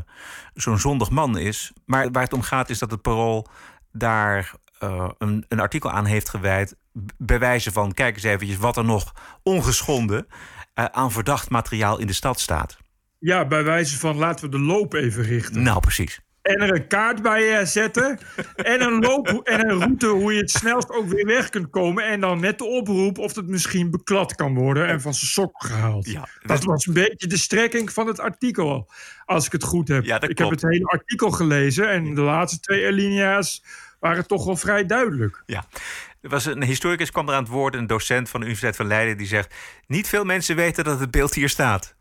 zo'n zondig man is. Maar waar het om gaat is dat het Parool daar eh, een, een artikel aan heeft gewijd... bij wijze van, kijk eens eventjes wat er nog ongeschonden... aan verdacht materiaal in de stad staat. Ja, bij wijze van laten we de loop even richten. Nou, precies. En er een kaart bij eh, zetten. en, een loop, en een route hoe je het snelst ook weer weg kunt komen. En dan met de oproep of het misschien beklad kan worden. En van zijn sok gehaald. dat was een beetje de strekking van het artikel. Als ik het goed heb. Ja, ik heb het hele artikel gelezen. En de laatste twee alinea's waren toch wel vrij duidelijk. Ja. Er was een historicus kwam er aan het woord, een docent van de Universiteit van Leiden, die zegt: Niet veel mensen weten dat het beeld hier staat.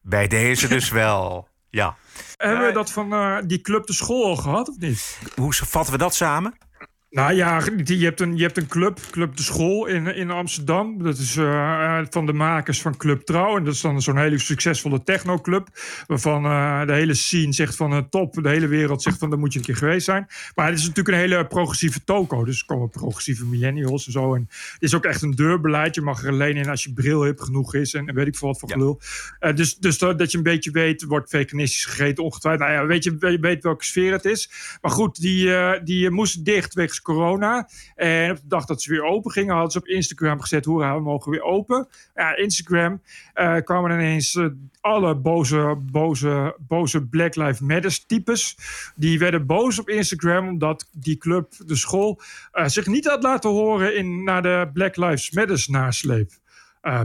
Bij deze dus wel. Ja. Hebben we dat van eh, die club de school al gehad of niet? Hoe vatten we dat samen? Nou ja, je hebt een, je hebt een club, Club de School in, in Amsterdam. Dat is eh, eh, van de makers van Club Trouw. En dat is dan zo'n hele succesvolle technoclub. Waarvan eh, de hele scene zegt van eh, top. De hele wereld zegt van daar moet je een keer geweest zijn. Maar het is natuurlijk een hele progressieve toko. Dus er komen progressieve millennials en zo. En het is ook echt een deurbeleid. Je mag er alleen in als je bril hip genoeg is. En weet ik veel wat voor gelul. Dus dus dat, dat je een beetje weet, wordt veganistisch gegeten ongetwijfeld. Nou ja, weet je, je weet welke sfeer het is. Maar goed, die, die moesten dicht wegens corona. En op de dag dat ze weer open gingen, hadden ze op Instagram gezet: hoera, we mogen weer open. Ja, Instagram eh, kwamen ineens eh, alle boze, boze, boze Black Lives Matter types. Die werden boos op Instagram omdat die club, de school, eh, zich niet had laten horen in, naar de Black Lives Matters nasleep. Eh,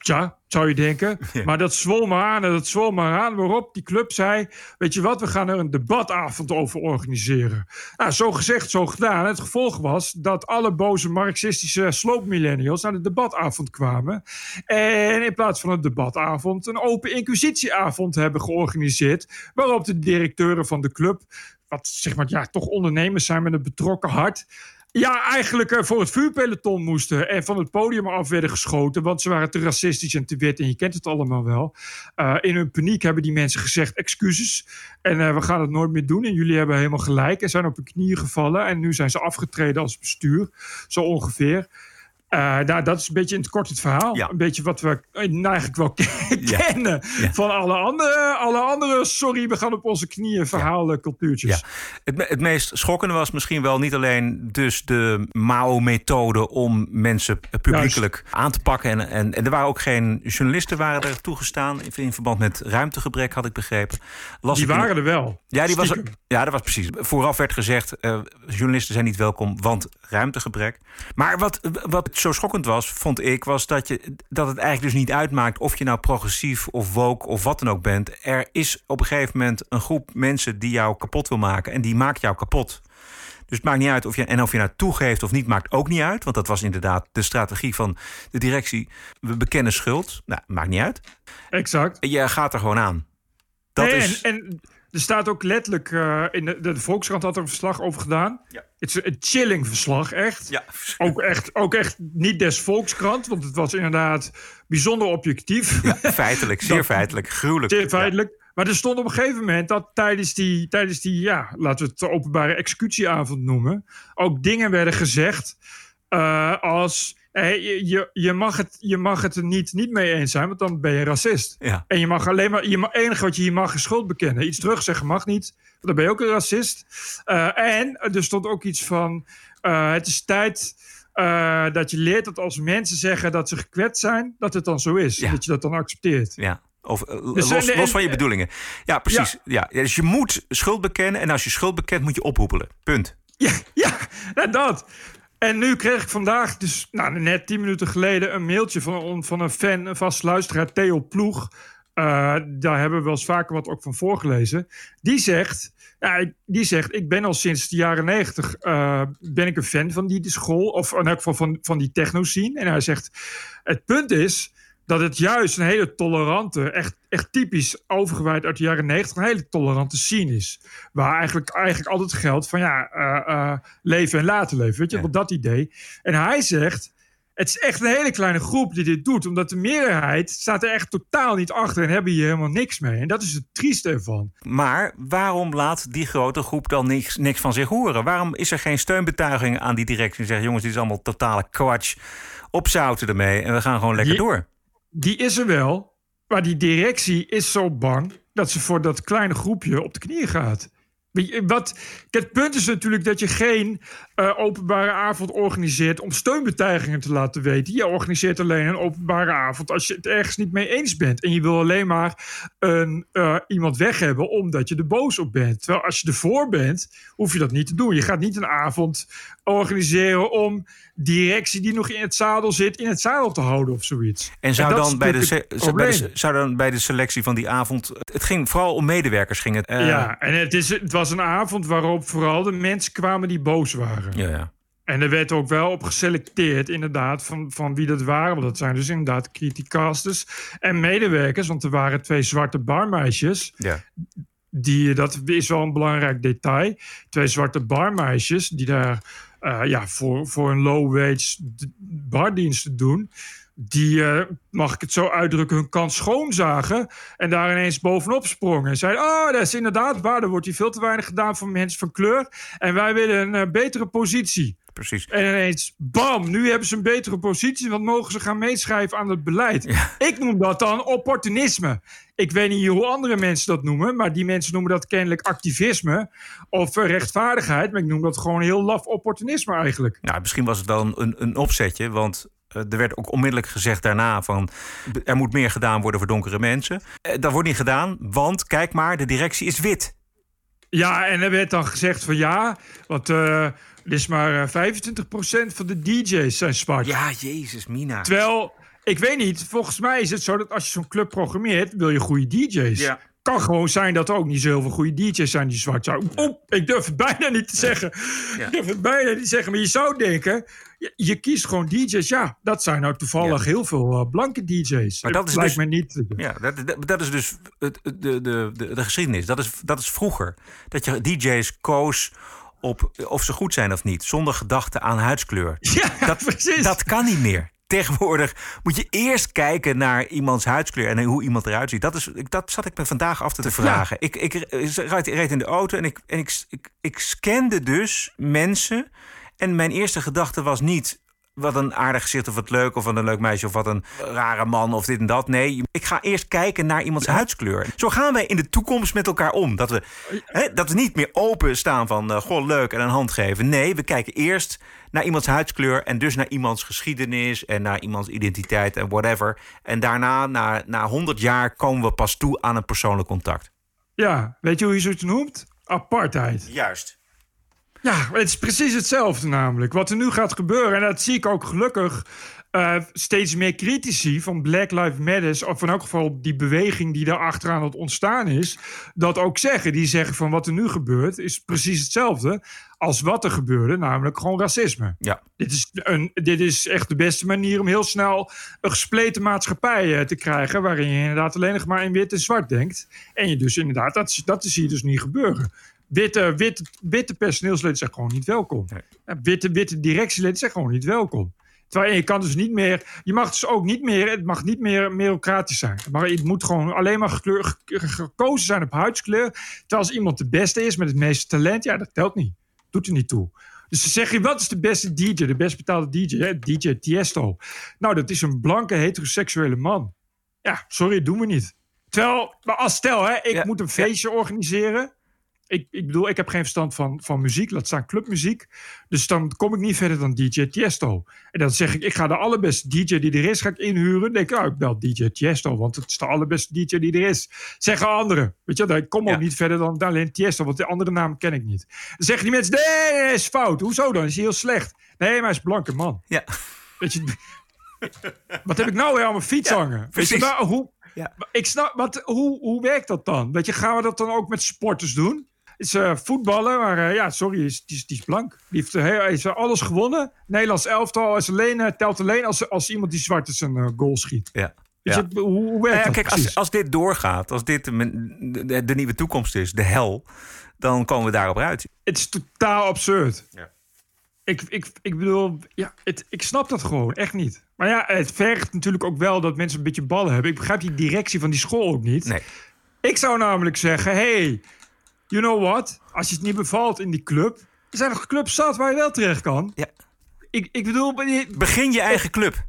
Tja, zou je denken. Maar dat zwol maar aan en dat zwol maar aan. Waarop die club zei: Weet je wat, we gaan er een debatavond over organiseren. Nou, zo gezegd, zo gedaan. Het gevolg was dat alle boze marxistische sloopmillennials naar de debatavond kwamen. En in plaats van een debatavond, een open inquisitieavond hebben georganiseerd. Waarop de directeuren van de club, wat zeg maar, ja, toch ondernemers zijn met een betrokken hart. Ja, eigenlijk eh, voor het vuurpeloton moesten en van het podium af werden geschoten, want ze waren te racistisch en te wit en je kent het allemaal wel. Uh, in hun paniek hebben die mensen gezegd excuses en uh, we gaan het nooit meer doen en jullie hebben helemaal gelijk en zijn op hun knieën gevallen en nu zijn ze afgetreden als bestuur, zo ongeveer. Uh, nou, dat is een beetje in het kort het verhaal. Ja. Een beetje wat we eigenlijk wel kennen van alle andere, alle andere, sorry, we gaan op onze knieën verhalen, cultuurtjes. Ja. Het, het meest schokkende was misschien wel niet alleen dus de Mao-methode om mensen publiekelijk aan te pakken. En, en, en er waren ook geen journalisten waren er toegestaan in, in verband met ruimtegebrek, had ik begrepen. Las Die ik in- waren er wel. Ja, die was ja, dat was precies. Vooraf werd gezegd, eh, journalisten zijn niet welkom, want ruimtegebrek. Maar wat, wat zo schokkend was, vond ik, was dat, je, dat het eigenlijk dus niet uitmaakt of je nou progressief of woke of wat dan ook bent. Er is op een gegeven moment een groep mensen die jou kapot wil maken en die maakt jou kapot. Dus het maakt niet uit of je, en of je nou toegeeft of niet, maakt ook niet uit. Want dat was inderdaad de strategie van de directie. We bekennen schuld. Nou, maakt niet uit. Exact. Je gaat er gewoon aan. Dat Nee, is. en, en er staat ook letterlijk, eh, in de, de, Volkskrant had er een verslag over gedaan. Ja. Het is een chilling verslag, echt. Ja, ook echt. Ook echt niet des Volkskrant, want het was inderdaad bijzonder objectief. feitelijk, zeer Dat- feitelijk, gruwelijk. Zeer feitelijk. Maar er stond op een gegeven moment dat tijdens die, tijdens die ja, laten we het de openbare executieavond noemen, ook dingen werden gezegd eh, als. Eh, je, je, mag het, je mag het er niet, niet mee eens zijn, want dan ben je racist. Ja. En je mag alleen maar. Je mag, enige wat je hier mag is schuld bekennen. Iets terugzeggen mag niet, want dan ben je ook een racist. Eh, en er stond ook iets van. eh, het is tijd. dat je leert dat als mensen zeggen dat ze gekwetst zijn, dat het dan zo is. Ja. Dat je dat dan accepteert. Ja. Of Dus, los, van je en- bedoelingen. Ja, precies. Ja. Dus je moet schuld bekennen. En als je schuld bekent, moet je ophoepelen. Punt. Ja, ja, ja, dat. En nu kreeg ik vandaag, dus nou, net tien minuten geleden, een mailtje van, van een fan, een vast luisteraar, Theo Ploeg. Eh, daar hebben we wel eens vaker wat ook van voorgelezen. Die zegt, ja, die zegt, ik ben al sinds de jaren negentig eh, ben ik een fan van die school, of in elk geval van, van die techno-scene. En hij zegt, het punt is dat het juist een hele tolerante, echt, echt typisch overgewijd uit de jaren negentig, een hele tolerante scene is. Waar eigenlijk, eigenlijk altijd geldt van ja, eh, eh, leven en laten leven. Weet je, op dat idee. En hij zegt, het is echt een hele kleine groep die dit doet. Omdat de meerderheid staat er echt totaal niet achter en hebben hier helemaal niks mee. En dat is het trieste ervan. Maar waarom laat die grote groep dan niks, niks van zich horen? Waarom is er geen steunbetuiging aan die directie? En zeggen, jongens, dit is allemaal totale kwatsch. Opzouten ermee en we gaan gewoon lekker door. Die is er wel, maar die directie is zo bang dat ze voor dat kleine groepje op de knieën gaat. Wat, het punt is natuurlijk dat je geen eh, openbare avond organiseert om steunbetuigingen te laten weten. Je organiseert alleen een openbare avond als je het ergens niet mee eens bent. En je wil alleen maar een, eh, iemand weg hebben omdat je er boos op bent. Terwijl als je ervoor bent, hoef je dat niet te doen. Je gaat niet een avond organiseren om directie die nog in het zadel zit, in het zadel te houden of zoiets. En zou, dan bij de, zou bij de, probleem. zou dan bij de selectie van die avond... Het, het ging vooral om medewerkers. Ging het, eh, ja, en het, is, het was een avond waarop vooral de mensen kwamen die boos waren. ja, ja. En er werd ook wel op geselecteerd, inderdaad, van, van wie dat waren. Want dat zijn dus inderdaad criticasters en medewerkers. Want er waren twee zwarte barmeisjes. Ja. Die, dat is wel een belangrijk detail. Twee zwarte barmeisjes die daar eh, ja, voor, voor een low-wage bardiensten doen. Die, eh, mag ik het zo uitdrukken, hun kant schoonzagen. En daar ineens bovenop sprongen. En zeiden, oh, dat is inderdaad waar. Er wordt hier veel te weinig gedaan voor mensen van kleur. En wij willen een eh, betere positie. Precies. En ineens, bam, nu hebben ze een betere positie. Want mogen ze gaan meeschrijven aan het beleid. Ik noem dat dan opportunisme. Ik weet niet hoe andere mensen dat noemen. Maar die mensen noemen dat kennelijk activisme. Of eh, rechtvaardigheid. Maar ik noem dat gewoon heel laf opportunisme eigenlijk. Nou, misschien was het wel een, een, opzetje, want er werd ook onmiddellijk gezegd daarna van er moet meer gedaan worden voor donkere mensen. Eh, dat wordt niet gedaan, want kijk maar, de directie is wit. Ja, en er werd dan gezegd van ja, want eh er is maar eh, 25% van de DJ's zijn zwart. Ja, jezus, Mina. Terwijl ik weet niet. Volgens mij is het zo dat als je zo'n club programmeert, wil je goede DJ's. Ja. Kan gewoon zijn dat er ook niet zoveel goede DJ's zijn die zwart zijn. Oeh, ik durf het bijna niet te zeggen. Ik durf het bijna niet te zeggen. Maar je zou denken, je, je kiest gewoon DJ's. Ja, dat zijn nou toevallig heel veel eh, blanke DJ's. Maar dat is lijkt dus- me niet. Ja, dat, dat, dat is dus het, de, de, de, de geschiedenis. Dat is, dat is vroeger. Dat je DJ's koos op of ze goed zijn of niet. Zonder gedachte aan huidskleur. Ja, dat, precies. Dat kan niet meer. Tegenwoordig moet je eerst kijken naar iemands huidskleur en hoe iemand eruit ziet. Dat, is, dat zat ik me vandaag af te vragen. Ik, ik reed, reed in de auto en, ik, en ik, ik, ik scande dus mensen. En mijn eerste gedachte was niet wat een aardig gezicht of wat leuk of wat een leuk meisje of wat een rare man of dit en dat. Nee, ik ga eerst kijken naar iemands huidskleur. Zo gaan wij in de toekomst met elkaar om. Dat we, hè, dat we niet meer open staan van eh, goh leuk en een hand geven. Nee, we kijken eerst naar iemands huidskleur en dus naar iemands geschiedenis en naar iemands identiteit en whatever. En daarna, na, na 100 jaar, komen we pas toe aan een persoonlijk contact. Ja, weet je hoe je zoiets noemt? Apartheid. Juist. Ja, het is precies hetzelfde namelijk. Wat er nu gaat gebeuren, en dat zie ik ook gelukkig eh, steeds meer critici van Black Lives Matter, of in elk geval die beweging die daar achteraan het ontstaan is, dat ook zeggen. Die zeggen van wat er nu gebeurt is precies hetzelfde als wat er gebeurde, namelijk gewoon racisme. Ja. Dit is, een, dit is echt de beste manier om heel snel een gespleten maatschappij eh, te krijgen, waarin je inderdaad alleen nog maar in wit en zwart denkt. En je dus inderdaad, dat, dat zie je dus niet gebeuren. Witte, witte, witte personeelsleden zijn gewoon niet welkom. Witte, witte directieleden zijn gewoon niet welkom. Terwijl je kan dus niet meer, je mag dus ook niet meer, het mag niet meer merocratisch zijn. Maar het moet gewoon alleen maar gekleur- gekozen zijn op huidskleur. Terwijl als iemand de beste is met het meeste talent, ja, dat telt niet. Doet er niet toe. Dus dan zeg je, wat is de beste DJ, de best betaalde DJ? Hè? DJ Tiesto. Nou, dat is een blanke heteroseksuele man. Ja, sorry, doen we niet. Terwijl, maar als stel, hè, ik moet een feestje organiseren. Ik, ik bedoel, ik heb geen verstand van, van muziek, laat staan clubmuziek. Dus dan kom ik niet verder dan DJ Tiesto. En dan zeg ik, ik ga de allerbeste DJ die er is, ga ik inhuren. Dan denk ik, nou, ik bel DJ Tiesto, want het is de allerbeste DJ die er is. Zeggen anderen. Weet je, ik kom ook niet verder dan, alleen Tiesto, want de andere naam ken ik niet. Dan zeggen die mensen, nee, is fout. Hoezo dan? Is hij heel slecht? Nee, maar hij is blanke man. Ja. Weet je, wat heb ik nou weer aan mijn fiets hangen? Weet je, nou, hoe, Ja. ik snap, wat, hoe, hoe werkt dat dan? Weet je, gaan we dat dan ook met sporters doen? Is eh, voetballen, maar eh, ja, sorry, is, die, is, die is blank. Die heeft, eh, heel- heeft alles gewonnen. Nederlands elftal is alleen, telt alleen als, als iemand die zwart is een goal schiet. Ja. Ja. je, hoe, hoe werkt Nou ja, kijk, precies? als, als dit doorgaat, als dit de, de, de nieuwe toekomst is, de hel, dan komen we daarop uit. Het is totaal absurd. Ja. Ik, ik, ik bedoel, ja, het, ik snap dat gewoon echt niet. Maar ja, het vergt natuurlijk ook wel dat mensen een beetje ballen hebben. Ik begrijp die directie van die school ook niet. Nee. Ik zou namelijk zeggen, hey, you know what? Als je het niet bevalt in die club, er zijn nog clubs zat waar je wel terecht kan. Ja. Ik, ik bedoel, Begin je eigen club.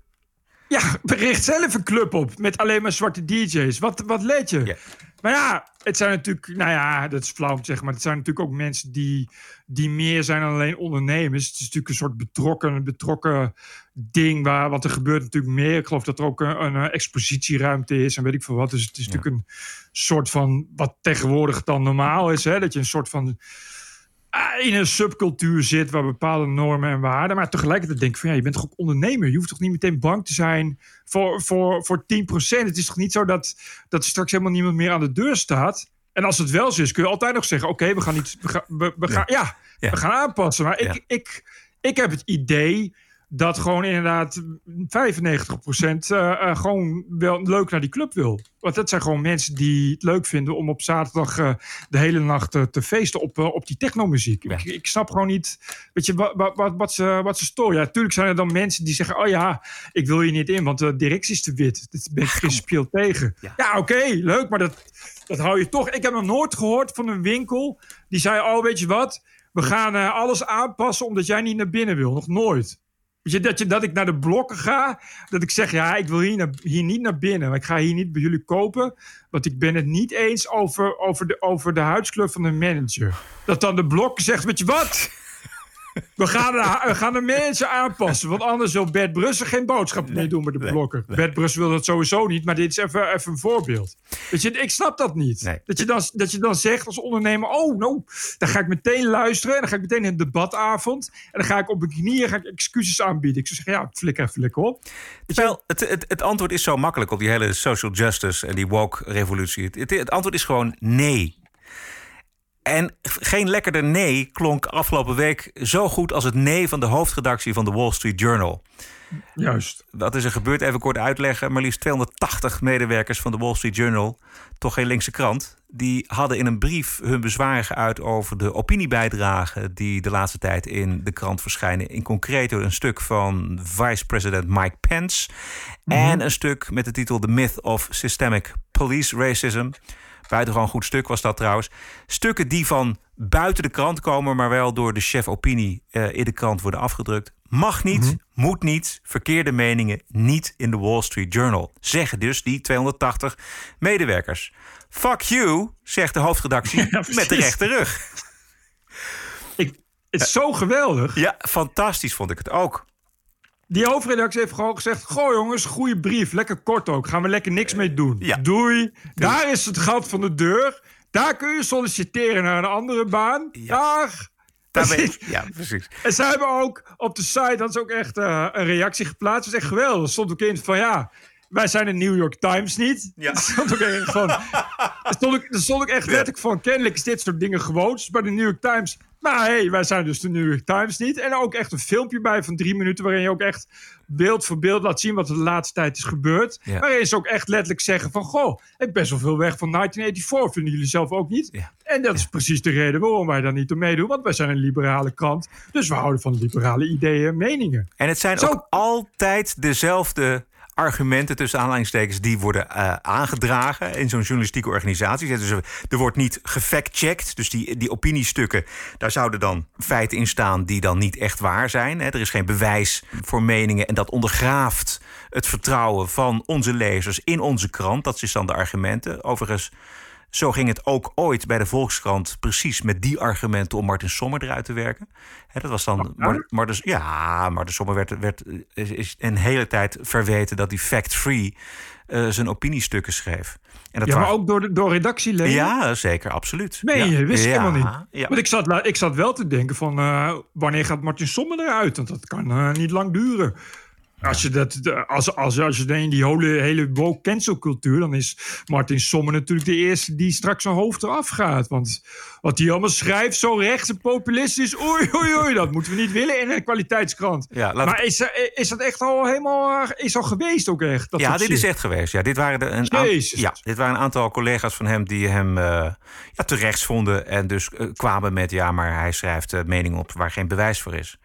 ja, richt zelf een club op met alleen maar zwarte DJ's. Wat, wat let je? Maar ja, het zijn natuurlijk, nou ja, dat is flauw om te zeggen, maar het zijn natuurlijk ook mensen die, die meer zijn dan alleen ondernemers. Het is natuurlijk een soort betrokken, betrokken ding waar, wat er gebeurt natuurlijk meer. Ik geloof dat er ook een, een expositieruimte is en weet ik veel wat. Dus het is natuurlijk een soort van, wat tegenwoordig dan normaal is, hè? dat je een soort van in een subcultuur zit waar bepaalde normen en waarden. Maar tegelijkertijd denk ik van ja, je bent toch ook ondernemer. Je hoeft toch niet meteen bang te zijn voor, voor, voor 10%. Het is toch niet zo dat, dat er straks helemaal niemand meer aan de deur staat. En als het wel zo is, kun je altijd nog zeggen: Oké, we gaan iets. We gaan, we, we gaan, ja, we gaan aanpassen. Maar ik, ik, ik heb het idee dat gewoon inderdaad 95% eh, eh, gewoon wel leuk naar die club wil. Want dat zijn gewoon mensen die het leuk vinden om op zaterdag eh, de hele nacht te feesten op, op die technomuziek. Ik, ik snap gewoon niet, weet je, wat, wat, wat, wat, ze, wat ze storen. Ja, natuurlijk zijn er dan mensen die zeggen, oh ja, ik wil hier niet in, want de directie is te wit. Dit ben ik principieel tegen. Ja, oké, leuk, maar dat, dat hou je toch. Ik heb nog nooit gehoord van een winkel die zei, oh weet je wat, we gaan alles aanpassen omdat jij niet naar binnen wil. Nog nooit. Je, dat, je, dat ik naar de blokken ga, dat ik zeg, ja, ik wil hier, naar, hier niet naar binnen. Maar ik ga hier niet bij jullie kopen, want ik ben het niet eens over, over, de, over de huidskleur van de manager. Dat dan de blok zegt, weet je wat? We gaan, de, we gaan de mensen aanpassen. Want anders wil Bert Brussel geen boodschap meer doen met de blokken. Bert Brussel wil dat sowieso niet. Maar dit is even, even een voorbeeld. Weet je, ik snap dat niet. Dat, je dan, dat je dan zegt als ondernemer... Oh, nou, dan ga ik meteen luisteren. En dan ga ik meteen in een debatavond. En dan ga ik op mijn knieën ga ik excuses aanbieden. Ik zou zeggen, ja, flikker even lekker op. Terwijl het, het, het antwoord is zo makkelijk op die hele social justice en die woke-revolutie. Het, het antwoord is gewoon nee. En geen lekkerder nee klonk afgelopen week zo goed als het nee van de hoofdredactie van de Wall Street Journal. Juist. Wat is er gebeurd? Even kort uitleggen. Maar liefst 280 medewerkers van de Wall Street Journal, toch geen linkse krant, die hadden in een brief hun bezwaren geuit over de opiniebijdragen die de laatste tijd in de krant verschijnen. In concreto een stuk van vice-president Mike Pence en een stuk met de titel The Myth of Systemic Police Racism. Buitengewoon goed stuk was dat trouwens. Stukken die van buiten de krant komen, maar wel door de chef opinie uh, in de krant worden afgedrukt. Mag niet, moet niet, verkeerde meningen niet in de Wall Street Journal. Zeggen dus die 280 medewerkers. Fuck you, zegt de hoofdredactie met de rechte rug. Ik, het is zo geweldig. Ja, fantastisch vond ik het ook. Die hoofdredactie heeft gewoon gezegd: Goh, jongens, goede brief. Lekker kort ook. Gaan we lekker niks mee doen. Doei. Daar is het gat van de deur. Daar kun je solliciteren naar een andere baan. Dag. Daarmee, ja, precies. En ze hebben ook op de site dat is ook echt uh, een reactie geplaatst. Dat is echt geweldig. Er stond ook in van ja. Wij zijn de New York Times niet. Ja. Er stond ook echt van. Stond stond ook echt letterlijk van. Kennelijk is dit soort dingen gewoon. Dus bij de New York Times. Maar hey, wij zijn dus de New York Times niet. En ook echt een filmpje bij van drie minuten. waarin je ook echt beeld voor beeld laat zien wat er de laatste tijd is gebeurd. Ja. Waarin ze ook echt letterlijk zeggen: van goh, ik heb best wel veel weg van 1984. Vinden jullie zelf ook niet? Ja. En dat is precies de reden waarom wij daar niet om meedoen. Want wij zijn een liberale krant. Dus we houden van liberale ideeën en meningen. En het zijn Zo. ook altijd dezelfde argumenten tussen aanhalingstekens die worden uh, aangedragen in zo'n journalistieke organisatie. Dus er wordt niet gefact-checked. Dus die, die opiniestukken, daar zouden dan feiten in staan die dan niet echt waar zijn. Hè. Er is geen bewijs voor meningen en dat ondergraaft het vertrouwen van onze lezers in onze krant. Dat is dan de argumenten. Overigens. Zo ging het ook ooit bij de Volkskrant precies met die argumenten om Martin Sommer eruit te werken. He, dat was dan. Martin, Martin, ja, Martin Sommer werd, werd is, een hele tijd verweten dat hij fact-free uh, zijn opiniestukken schreef. En dat ja, maar ook door, door redactieleden? Ja, zeker, absoluut. Nee, ja. je wist ja, helemaal niet. Ja. Want ik zat, ik zat wel te denken van... Uh, wanneer gaat Martin Sommer eruit? Want dat kan uh, niet lang duren. Als je, dat, als, als, als je in die hele, hele woke cancelcultuur... dan is Martin Sommer natuurlijk de eerste die straks zijn hoofd eraf gaat. Want wat hij allemaal schrijft, zo rechts en populistisch... oei, oei, oei, dat moeten we niet willen in een kwaliteitskrant. Ja, maar is, is dat echt al helemaal is al geweest ook echt? Dat ja, dit is echt geweest. Ja, dit, waren de, een aantal, ja, dit waren een aantal collega's van hem die hem uh, ja, terecht vonden... en dus uh, kwamen met, ja, maar hij schrijft uh, meningen op waar geen bewijs voor is.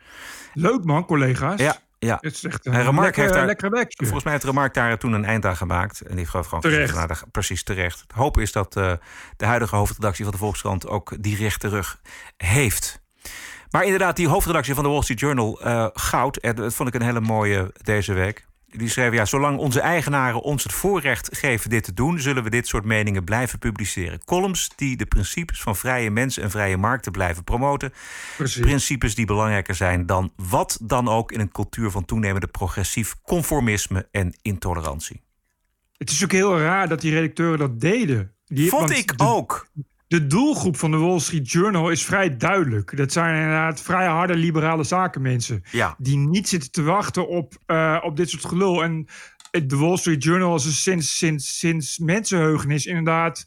Leuk man, collega's. Ja, ja. Het is echt een een Remark heeft daar, lekkere werkje. Volgens mij heeft Remark daar toen een eind aan gemaakt. En die heeft gewoon Terecht. nou, precies terecht. Het hoop is dat eh, de huidige hoofdredactie van de Volkskrant ook die rechte rug heeft. Maar inderdaad, die hoofdredactie van de Wall Street Journal, eh, Goud, dat vond ik een hele mooie deze week. Die schreef, ja, zolang onze eigenaren ons het voorrecht geven dit te doen... zullen we dit soort meningen blijven publiceren. Columns die de principes van vrije mensen en vrije markten blijven promoten. Precies. Principes die belangrijker zijn dan wat dan ook... in een cultuur van toenemende progressief conformisme en intolerantie. Het is ook heel raar dat die redacteuren dat deden. Die, Vond ik de- ook. De doelgroep van de Wall Street Journal is vrij duidelijk. Dat zijn inderdaad vrij harde liberale zakenmensen. Ja. Die niet zitten te wachten op, eh, op dit soort gelul. En de Wall Street Journal is sinds, sinds, sinds mensenheugenis inderdaad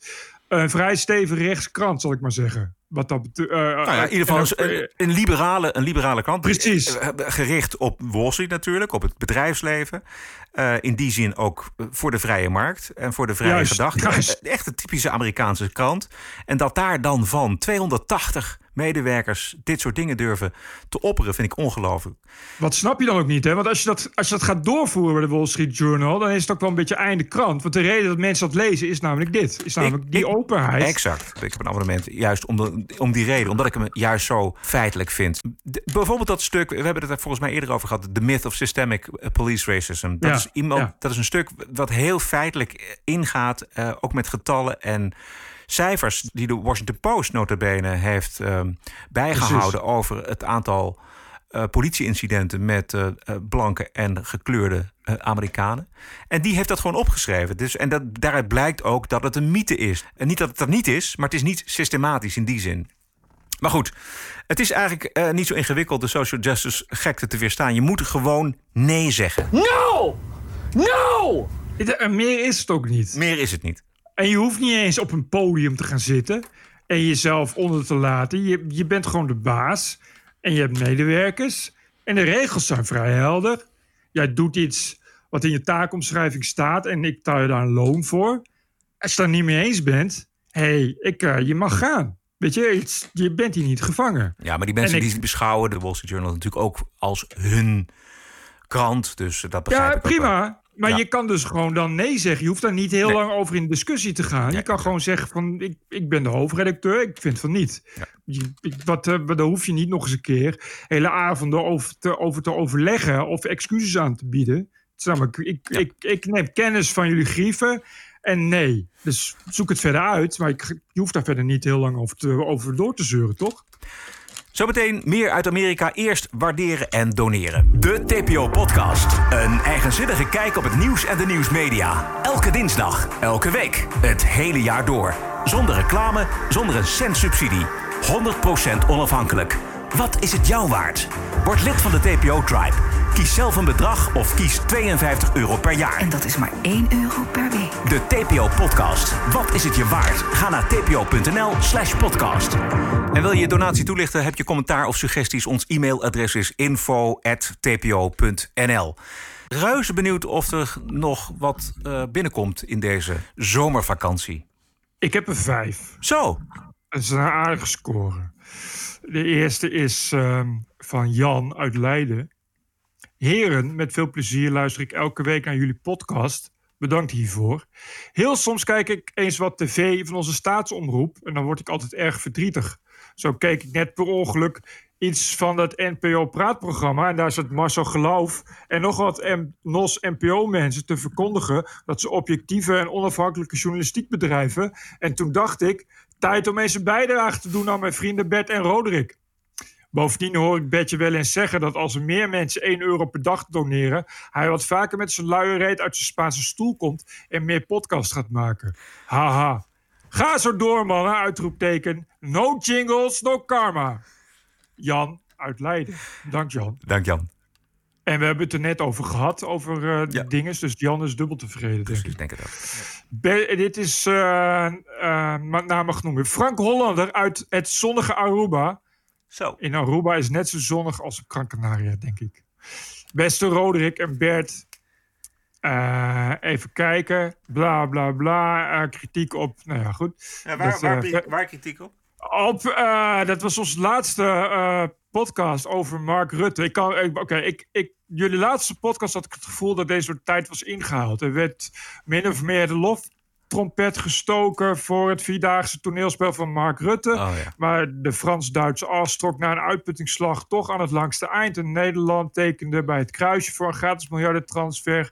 een vrij stevig rechtse krant, zal ik maar zeggen. Wat dat betreft. Nou ja, in ieder geval een, een, liberale, een liberale krant. Precies. Eh, Gericht op Wall Street natuurlijk, op het bedrijfsleven. Eh, in die zin ook voor de vrije markt en voor de vrije Juist, gedachte. juist. Eh, Echt een typische Amerikaanse krant. En dat daar dan van 280 medewerkers dit soort dingen durven te opperen, vind ik ongelooflijk. Wat snap je dan ook niet, hè? Want als je, dat, als je dat gaat doorvoeren bij de Wall Street Journal... dan is het ook wel een beetje einde krant. Want de reden dat mensen dat lezen is namelijk dit. Is namelijk die openheid. Exact. Ik heb een abonnement juist om, de, om die reden. Omdat ik hem juist zo feitelijk vind. De- bijvoorbeeld dat stuk, we hebben het er volgens mij eerder over gehad. The Myth of Systemic Police Racism. Dat, Ja, is, iemand, ja. dat is een stuk wat heel feitelijk ingaat. eh, ook met getallen en cijfers die de Washington Post notabene heeft ehm, bijgehouden over het aantal uh, politieincidenten met uh, blanke en gekleurde uh, Amerikanen. En die heeft dat gewoon opgeschreven. Dus, en dat, daaruit blijkt ook dat het een mythe is. En niet dat het er niet is, maar het is niet systematisch in die zin. Maar goed, het is eigenlijk niet zo ingewikkeld de social justice gekte te weerstaan. Je moet gewoon nee zeggen. No! No! Meer is het ook niet. Meer is het niet. En je hoeft niet eens op een podium te gaan zitten en jezelf onder te laten. Je, je bent gewoon de baas. En je hebt medewerkers. En de regels zijn vrij helder. Jij doet iets wat in je taakomschrijving staat en ik taal je daar een loon voor. Als je het daar niet mee eens bent, hé, hey, ik, uh, je mag gaan. Weet je, je bent hier niet gevangen. Ja, maar die mensen die beschouwen de Wall Street Journal natuurlijk ook als hun krant. Dus dat begrijp ja, ik prima. Maar je kan dus gewoon dan nee zeggen. Je hoeft daar niet heel lang over in discussie te gaan. je kan gewoon zeggen van, ik, ik ben de hoofdredacteur. Ik vind van niet. Je, wat, uh, daar hoef je niet nog eens een keer hele avonden over te, over te overleggen of excuses aan te bieden. Ik, ik, ik, ik neem kennis van jullie grieven en nee. Dus zoek het verder uit. Maar je hoeft daar verder niet heel lang over, over door te zeuren, toch? Zometeen meer uit Amerika. Eerst waarderen en doneren. De TPO-podcast. Een eigenzinnige kijk op het nieuws en de nieuwsmedia. Elke dinsdag, elke week, het hele jaar door. Zonder reclame, zonder een cent subsidie. 100% onafhankelijk. Wat is het jou waard? Word lid van de TPO-tribe. Kies zelf een bedrag of kies 52 euro per jaar. En dat is maar 1 euro per week. De TPO-podcast. Wat is het je waard? Ga naar tpo.nl slash podcast. En wil je je donatie toelichten? Heb je commentaar of suggesties? Ons e-mailadres is info.tpo.nl. Reuze benieuwd of er nog wat uh, binnenkomt in deze zomervakantie. Ik heb er vijf. Zo. Dat is een aardige score. De eerste is uh, van Jan uit Leiden. Heren, met veel plezier luister ik elke week naar jullie podcast. Bedankt hiervoor. Heel soms kijk ik eens wat tv van onze staatsomroep en dan word ik altijd erg verdrietig. Zo keek ik net per ongeluk iets van dat NPO-praatprogramma. En daar zat Marcel Geloof en nog wat M NOS-NPO-mensen te verkondigen dat ze objectieve en onafhankelijke journalistiek bedrijven. En toen dacht ik, tijd om eens een bijdrage te doen aan mijn vrienden Bert en Roderick. Bovendien hoor ik Betje wel eens zeggen dat als er meer mensen 1 euro per dag doneren, hij wat vaker met zijn luie reet uit zijn Spaanse stoel komt en meer podcast gaat maken. Haha. Ga zo door, mannen, uitroepteken. No jingles, no karma. Jan uit Leiden. Dank Jan. Dank Jan. En we hebben het er net over gehad, over uh, ja. dingen. Dus Jan is dubbel tevreden, Precies, denk ik. denk het dit is uh, uh, namen genoemd. Frank Hollander uit het zonnige Aruba. Zo. In Aruba is net zo zonnig als op Gran denk ik. Beste Roderick en Bert. Uh, even kijken. Bla bla bla. Kritiek op. Nou ja, goed. Ja, waar, dat, waar, waar, kritiek op? Op. dat was onze laatste podcast over Mark Rutte. Ik kan. Oké, okay, ik, ik, jullie laatste podcast had ik het gevoel dat deze soort tijd was ingehaald. Er werd min of meer de lof trompet gestoken voor het vierdaagse toneelspel van Mark Rutte. Oh, ja. Maar de Frans-Duitse as trok na een uitputtingsslag toch aan het langste eind. En Nederland tekende bij het kruisje voor een gratis miljardentransfer.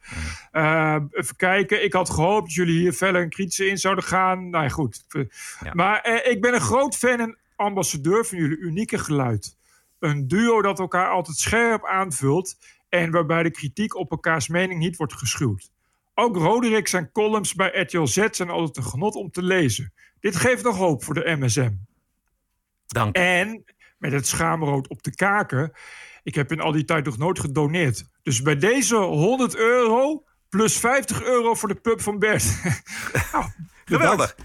Uh, even kijken. Ik had gehoopt dat jullie hier verder en kritische in zouden gaan. Nou ja, goed. Ja. Maar uh, ik ben een groot fan en ambassadeur van jullie unieke geluid. Een duo dat elkaar altijd scherp aanvult. En waarbij de kritiek op elkaars mening niet wordt geschuwd. Ook Roderick zijn columns bij RTL Z zijn altijd een genot om te lezen. Dit geeft nog hoop voor de MSM. Dank. En met het schaamrood op de kaken. Ik heb in al die tijd nog nooit gedoneerd. Dus bij deze 100 euro plus 50 euro voor de pub van Bert. nou, Geweldig.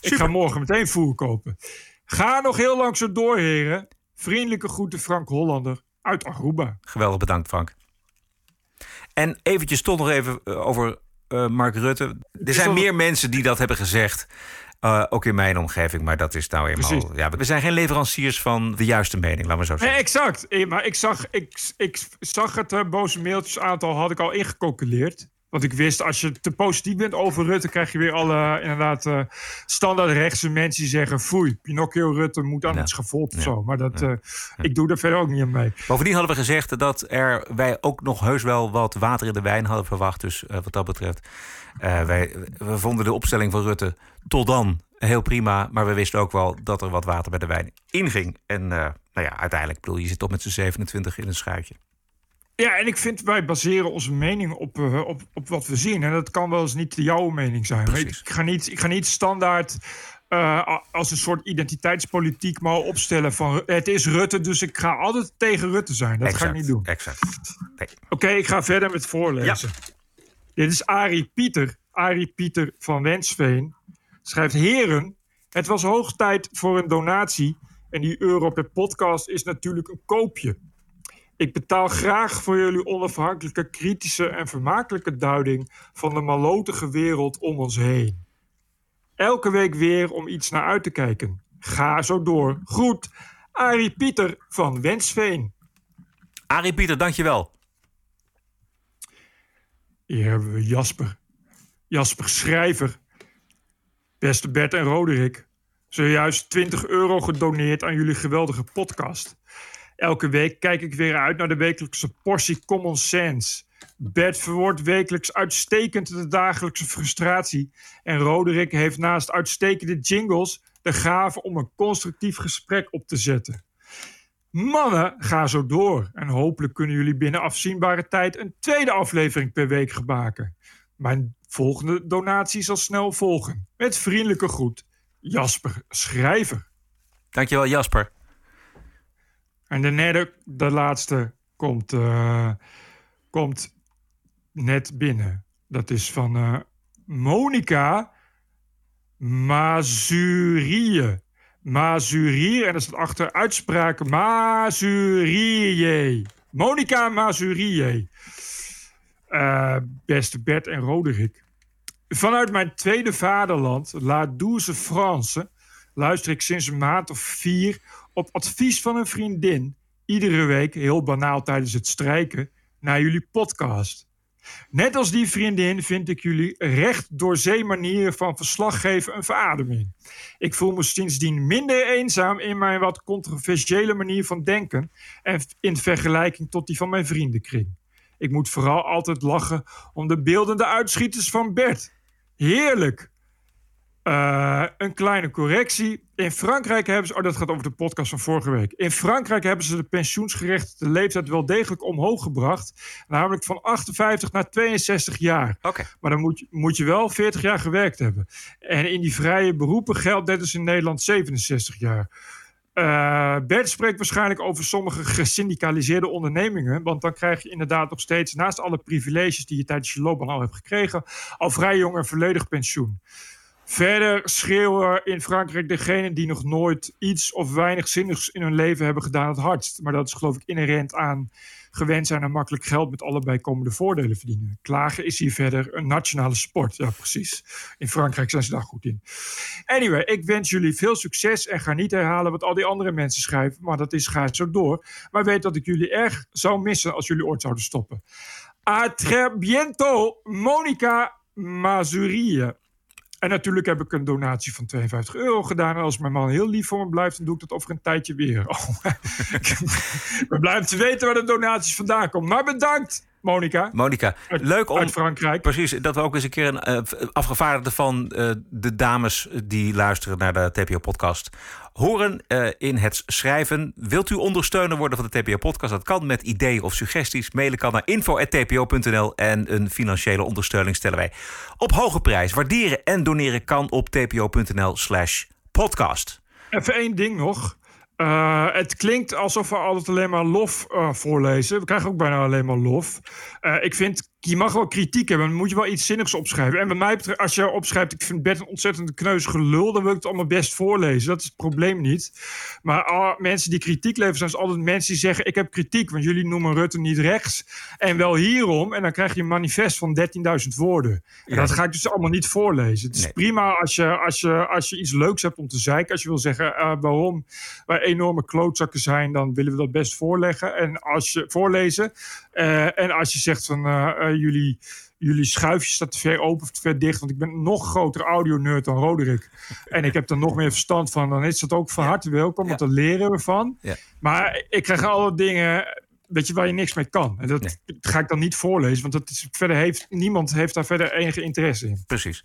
Ik ga morgen meteen voer kopen. Ga nog heel lang zo door, heren. Vriendelijke groeten Frank Hollander uit Aruba. Geweldig bedankt, Frank. En eventjes toch nog even over uh, Mark Rutte. Er zijn meer mensen die dat hebben gezegd. Uh, ook in mijn omgeving, maar dat is nou eenmaal. Ja, we zijn geen leveranciers van de juiste mening, laten we zo zeggen. Nee, exact. Maar ik zag, ik, ik zag het uh, boze mailtjes aantal had ik al ingecalculeerd. Want ik wist, als je te positief bent over Rutte, krijg je weer alle inderdaad uh, standaard rechtse mensen die zeggen: Foei, Pinocchio Rutte moet aan ja. schavot of ja. zo. Maar dat, ja. uh, ik doe daar verder ook niet aan mee. Bovendien hadden we gezegd dat er, wij ook nog heus wel wat water in de wijn hadden verwacht. Dus uh, wat dat betreft, wij, we vonden de opstelling van Rutte tot dan heel prima. Maar we wisten ook wel dat er wat water bij de wijn inging. En nou ja, uiteindelijk, bedoel, je zit toch met z'n 27 in een schuitje. Ja, en ik vind wij baseren onze mening op, uh, op, op wat we zien. En dat kan wel eens niet jouw mening zijn. Ik ga, niet, ik ga niet standaard uh, als een soort identiteitspolitiek maar opstellen van het is Rutte, dus ik ga altijd tegen Rutte zijn. Dat exact, ga ik niet doen. Exact. Nee. Oké, ik ga verder met voorlezen. Ja. Dit is Arie Pieter. Arie Pieter van Wensveen schrijft: Heren, het was hoog tijd voor een donatie. En die euro per podcast is natuurlijk een koopje. Ik betaal graag voor jullie onafhankelijke, kritische en vermakelijke duiding van de malotige wereld om ons heen. Elke week weer om iets naar uit te kijken. Ga zo door. Groet, Arie Pieter van Wensveen. Arie Pieter, dankjewel. Hier hebben we Jasper. Jasper Schrijver. Beste Bert en Roderick. Zojuist 20 euro gedoneerd aan jullie geweldige podcast. Elke week kijk ik weer uit naar de wekelijkse portie common sense. Bert verwoordt wekelijks uitstekend de dagelijkse frustratie. En Roderick heeft naast uitstekende jingles de gave om een constructief gesprek op te zetten. Mannen, ga zo door. En hopelijk kunnen jullie binnen afzienbare tijd een tweede aflevering per week gemaken. Mijn volgende donatie zal snel volgen. Met vriendelijke groet, Jasper Schrijver. Dankjewel, Jasper. En de de laatste, komt, uh, komt net binnen. Dat is van uh, Monica Mazurie. Mazurie, en dat staat achter uitspraak Mazurie. Monica Mazurie. Uh, beste Bert en Roderick. Vanuit mijn tweede vaderland, La Douce France, luister ik sinds een maand of vier op advies van een vriendin iedere week, heel banaal tijdens het strijken, naar jullie podcast. Net als die vriendin vind ik jullie recht door zee manieren van verslaggeven een verademing. Ik voel me sindsdien minder eenzaam in mijn wat controversiële manier van denken en in vergelijking tot die van mijn vriendenkring. Ik moet vooral altijd lachen om de beeldende uitschieters van Bert. Heerlijk! Uh, een kleine correctie. In Frankrijk hebben ze. Oh, dat gaat over de podcast van vorige week. In Frankrijk hebben ze de pensioensgerechtigde leeftijd wel degelijk omhoog gebracht. Namelijk van 58 naar 62 jaar. Oké. Maar dan moet je, moet je wel 40 jaar gewerkt hebben. En in die vrije beroepen geldt net als in Nederland 67 jaar. Uh, Bert spreekt waarschijnlijk over sommige gesyndicaliseerde ondernemingen. Want dan krijg je inderdaad nog steeds, naast alle privileges die je tijdens je loopbaan al hebt gekregen, al vrij jong en volledig pensioen. Verder schreeuwen in Frankrijk degenen die nog nooit iets of weinig zinnigs in hun leven hebben gedaan het hardst. Maar dat is geloof ik inherent aan gewend zijn aan makkelijk geld met allebei komende voordelen verdienen. Klagen is hier verder een nationale sport. Ja, precies. In Frankrijk zijn ze daar goed in. Anyway, ik wens jullie veel succes en ga niet herhalen wat al die andere mensen schrijven, maar dat is ga zo door. Maar weet dat ik jullie erg zou missen als jullie ooit zouden stoppen. A très bientôt, Monica Mazurie. En natuurlijk heb ik een donatie van 52 euro gedaan. En als mijn man heel lief voor me blijft, dan doe ik dat over een tijdje weer. Oh, we blijven te weten waar de donaties vandaan komen. Maar bedankt, Monica. Monica, leuk om. Uit Frankrijk. Precies, dat we ook eens een keer een uh, afgevaardigde van uh, de dames die luisteren naar de TPO-podcast horen uh, in het schrijven. Wilt u ondersteuner worden van de TPO-podcast? Dat kan met ideeën of suggesties. Mailen kan naar info.tpo.nl en een financiële ondersteuning stellen wij op hoge prijs. Waarderen en doneren kan op tpo.nl/slash podcast. Even één ding nog. Uh, het klinkt alsof we altijd alleen maar lof uh, voorlezen. We krijgen ook bijna alleen maar lof. Uh, ik vind je mag wel kritiek hebben, dan moet je wel iets zinnigs opschrijven. En bij mij betreft, als je opschrijft, ik vind Bert een ontzettend kneuzige lul, dan wil ik het allemaal best voorlezen. Dat is het probleem niet. Maar mensen die kritiek leveren, zijn dus altijd mensen die zeggen: Ik heb kritiek, want jullie noemen Rutte niet rechts. En wel hierom. En dan krijg je een manifest van 13.000 woorden. En ja. dat ga ik dus allemaal niet voorlezen. Het is nee. prima als je, als, je, als je iets leuks hebt om te zeiken. Als je wil zeggen uh, waarom wij enorme klootzakken zijn, dan willen we dat best voorleggen. En als je voorlezen. Uh, en als je zegt van uh, jullie, jullie schuifje staat te ver open of te ver dicht. Want ik ben een nog grotere audio-nerd dan Roderick. En ik heb er nog meer verstand van. Dan is dat ook van harte welkom, want daar leren we van. Ja. Maar ik krijg alle dingen weet je, waar je niks mee kan. En dat Nee. ga ik dan niet voorlezen, want dat is, verder heeft, niemand heeft daar verder enige interesse in. Precies.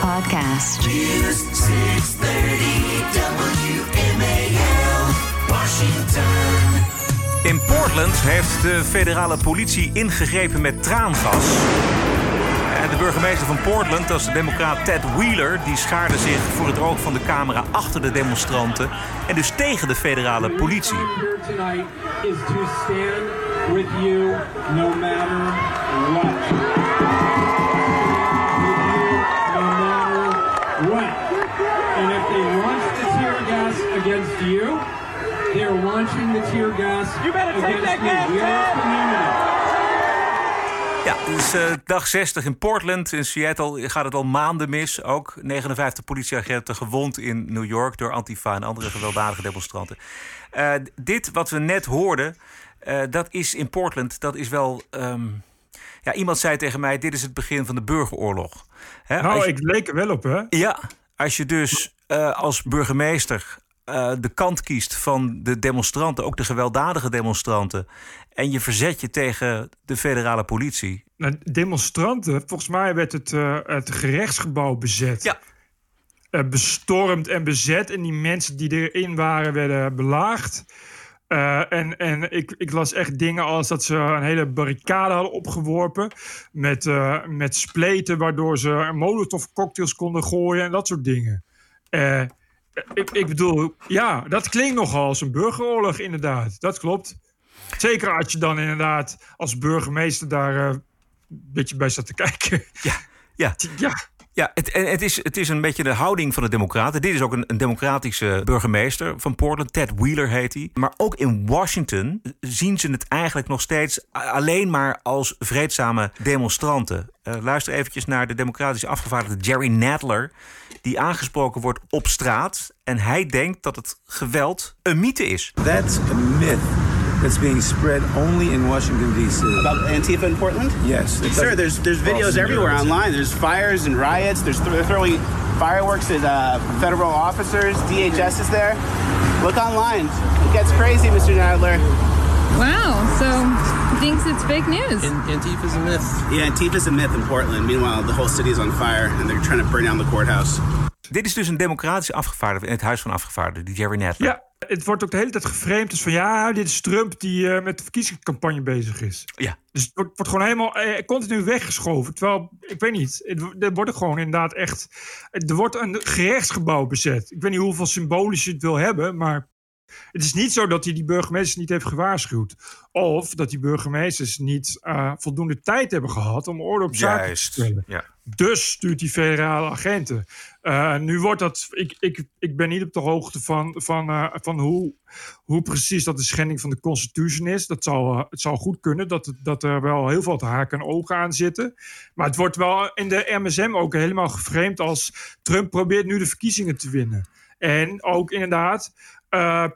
podcast. News 630 WMAL, Washington. In Portland heeft de federale politie ingegrepen met traangas. En de burgemeester van Portland, dat is de democraat Ted Wheeler... die schaarde zich voor het oog van de camera achter de demonstranten... en dus tegen de federale politie. tonight is to stand with you no matter what. Against you, they're launching the tear gas me. We are a community. Ja, het is eh, dag 60 in Portland. In Seattle gaat het al maanden mis. Ook 59 politieagenten gewond in New York... door Antifa en andere gewelddadige demonstranten. Eh, dit wat we net hoorden, eh, dat is in Portland... dat is wel... ehm, ja, iemand zei tegen mij, dit is het begin van de burgeroorlog. Hè, Nou, je- ik leek er wel op, hè? Ja, als je dus eh, als burgemeester eh, de kant kiest van de demonstranten, ook de gewelddadige demonstranten, en je verzet je tegen de federale politie. Nou, demonstranten, volgens mij werd het, eh, het gerechtsgebouw bezet. Ja. Eh, bestormd en bezet. En die mensen die erin waren, werden belaagd. En en ik, ik las echt dingen als dat ze een hele barricade hadden opgeworpen. Met, met spleten, waardoor ze molotov cocktails konden gooien en dat soort dingen. Eh, ik, ik bedoel, ja, dat klinkt nogal als een burgeroorlog, inderdaad. Dat klopt. Zeker als je dan inderdaad als burgemeester daar eh, een beetje bij staat te kijken. Ja, ja. ja. Ja, het, het, is, het is een beetje de houding van de Democraten. Dit is ook een, een democratische burgemeester van Portland. Ted Wheeler heet hij. Maar ook in Washington zien ze het eigenlijk nog steeds alleen maar als vreedzame demonstranten. Eh, luister eventjes naar de democratische afgevaardigde Jerry Nadler. Die aangesproken wordt op straat. En hij denkt dat het geweld een mythe is. That's a myth that's being spread only in Washington, D.C. About Antifa in Portland? Yes. Sir, there's there's videos everywhere narrative. online. There's fires and riots. There's they're throwing fireworks at uh, federal officers. DHS is there. Look online. It gets crazy, Mr. Nadler. Wow, so he thinks it's fake news. Antifa's a myth. Yeah, Antifa's a myth in Portland. Meanwhile, the whole city is on fire and they're trying to burn down the courthouse. Dit is dus een democratische afgevaardigde in het Huis van Afgevaardigden, die Jerry Nadler. Ja, het wordt ook de hele tijd geframed als van ja, dit is Trump die eh, met de verkiezingscampagne bezig is. Ja. Dus het wordt, wordt gewoon helemaal eh, continu weggeschoven. Terwijl, ik weet niet, het, er wordt gewoon inderdaad echt. Er wordt een gerechtsgebouw bezet. Ik weet niet hoeveel symbolisch je het wil hebben, maar het is niet zo dat hij die burgemeesters niet heeft gewaarschuwd. Of dat die burgemeesters niet eh, voldoende tijd hebben gehad om orde op zaken te Juist. stellen. Ja. Dus stuurt die federale agenten. Eh, nu wordt dat. Ik, ik, ik ben niet op de hoogte van, van, eh, van hoe, hoe precies dat de schending van de Constitution is. Dat zou, eh, het zou goed kunnen dat, dat er wel heel veel te haken en ogen aan zitten. Maar het wordt wel in de MSM ook helemaal geframed als Trump probeert nu de verkiezingen te winnen. En ook inderdaad,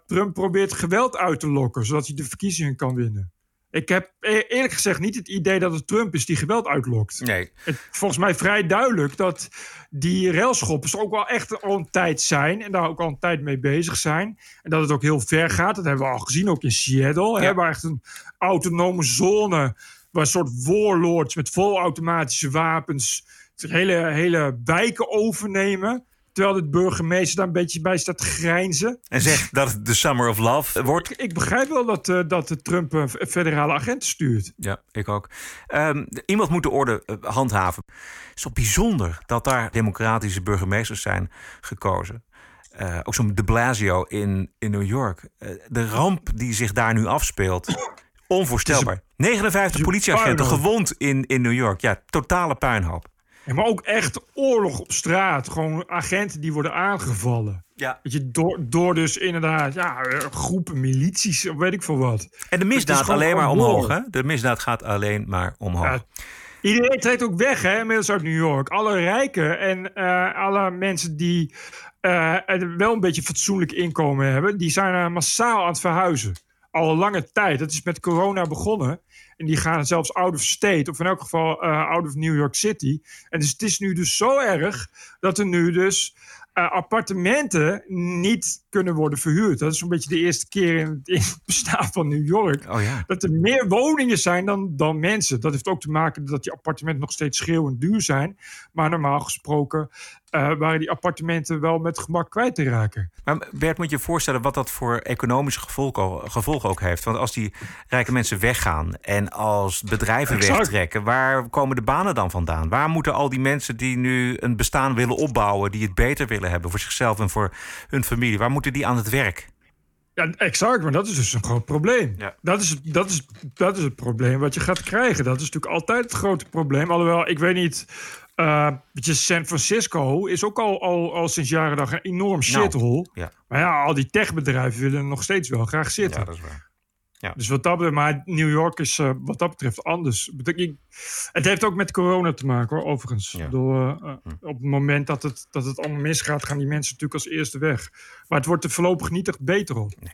Trump probeert geweld uit te lokken, zodat hij de verkiezingen kan winnen. Ik heb e- eerlijk gezegd niet het idee dat het Trump is die geweld uitlokt. Nee. Het is volgens mij vrij duidelijk dat die railschoppers ook wel echt al een tijd zijn. En daar ook al een tijd mee bezig zijn. En dat het ook heel ver gaat. Dat hebben we al gezien, ook in Seattle. Hè, waar echt een autonome zone. Waar een soort warlords met volautomatische wapens. hele, hele wijken overnemen. Terwijl de burgemeester daar een beetje bij staat te grijnzen. En zegt dat het de Summer of Love wordt. Ik begrijp wel dat, eh, dat de Trump eh, federale agenten stuurt. Ja, ik ook. Ehm, iemand moet de orde eh, handhaven. Het is toch bijzonder dat daar democratische burgemeesters zijn gekozen. Eh, ook zo'n de Blasio in, in New York. De ramp die zich daar nu afspeelt. Onvoorstelbaar. 59 politieagenten gewond in, in New York. Ja, totale puinhoop. Ja, maar ook echt oorlog op straat. Gewoon agenten die worden aangevallen. Ja. Weet je, door, door dus inderdaad ja, eh, groepen milities of weet ik veel wat. En de misdaad gewoon alleen maar omhoog. Hè? De misdaad gaat alleen maar omhoog. Ja, Iedereen treedt ook weg, hè, inmiddels uit New York. Alle rijken en uh, alle mensen die uh, wel een beetje fatsoenlijk inkomen hebben, die zijn uh, massaal aan het verhuizen. Al een lange tijd. Dat is met corona begonnen. En die gaan zelfs out of state, of in elk geval out of New York City. En dus het is nu dus zo erg dat er nu dus uh, appartementen niet kunnen worden verhuurd. Dat is zo'n beetje de eerste keer in het, in het bestaan van New York. Oh ja. Dat er meer woningen zijn dan, dan mensen. Dat heeft ook te maken dat die appartementen nog steeds schreeuwend duur zijn. Maar normaal gesproken waren die appartementen wel met gemak kwijt te raken. Maar Bert, moet je je voorstellen wat dat voor economische gevolgen, gevolgen ook heeft? Want als die rijke mensen weggaan en als bedrijven exact. wegtrekken, waar komen de banen dan vandaan? Waar moeten al die mensen die nu een bestaan willen opbouwen, die het beter willen hebben voor zichzelf en voor hun familie, waar moeten die aan het werk? Ja, exact, maar dat is dus een groot probleem. Ja. Dat, is, dat, is, dat is het probleem wat je gaat krijgen. Dat is natuurlijk altijd het grote probleem. Alhoewel, ik weet niet. Uh, San Francisco is ook al, al, al sinds jaren dag een enorm shithole. Nou, ja. Maar ja, al die techbedrijven willen nog steeds wel graag zitten. Ja, dat is waar. Ja. Dus wat dat betreft, maar New York is uh, wat dat betreft anders. Het heeft ook met corona te maken, hoor, overigens. Ja. Door, uh, hm. Op het moment dat het, dat het allemaal misgaat, gaan die mensen natuurlijk als eerste weg. Maar het wordt er voorlopig niet echt beter op. Nee.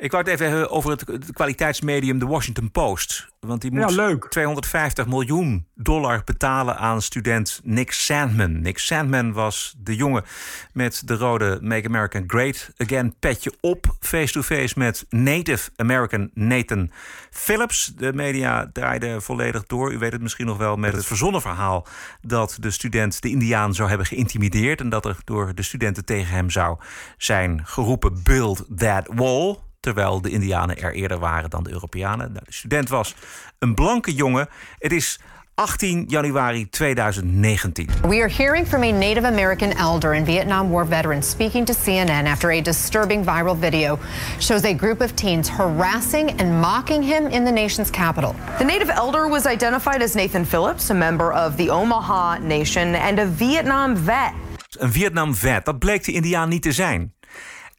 Ik wou het even hebben over het, het kwaliteitsmedium The Washington Post. Want die moet ja, leuk. 250 miljoen dollar betalen aan student Nick Sandman. Nick Sandman was de jongen met de rode Make America Great Again petje op. Face-to-face met Native American Nathan Phillips. De media draaide volledig door. U weet het misschien nog wel met het verzonnen verhaal... dat de student de indiaan zou hebben geïntimideerd... en dat er door de studenten tegen hem zou zijn geroepen... build that wall terwijl de Indianen er eerder waren dan de Europeanen. Nou, de student was een blanke jongen. Het is 18 januari 2019. We are hearing from a Native American elder and Vietnam War veteran speaking to CNN after a disturbing viral video shows a group of teens harassing and mocking him in the nation's capital. The Native elder was identified as Nathan Phillips, a member of the Omaha Nation and a Vietnam vet. Een Vietnam vet, dat bleek de Indiaan niet te zijn.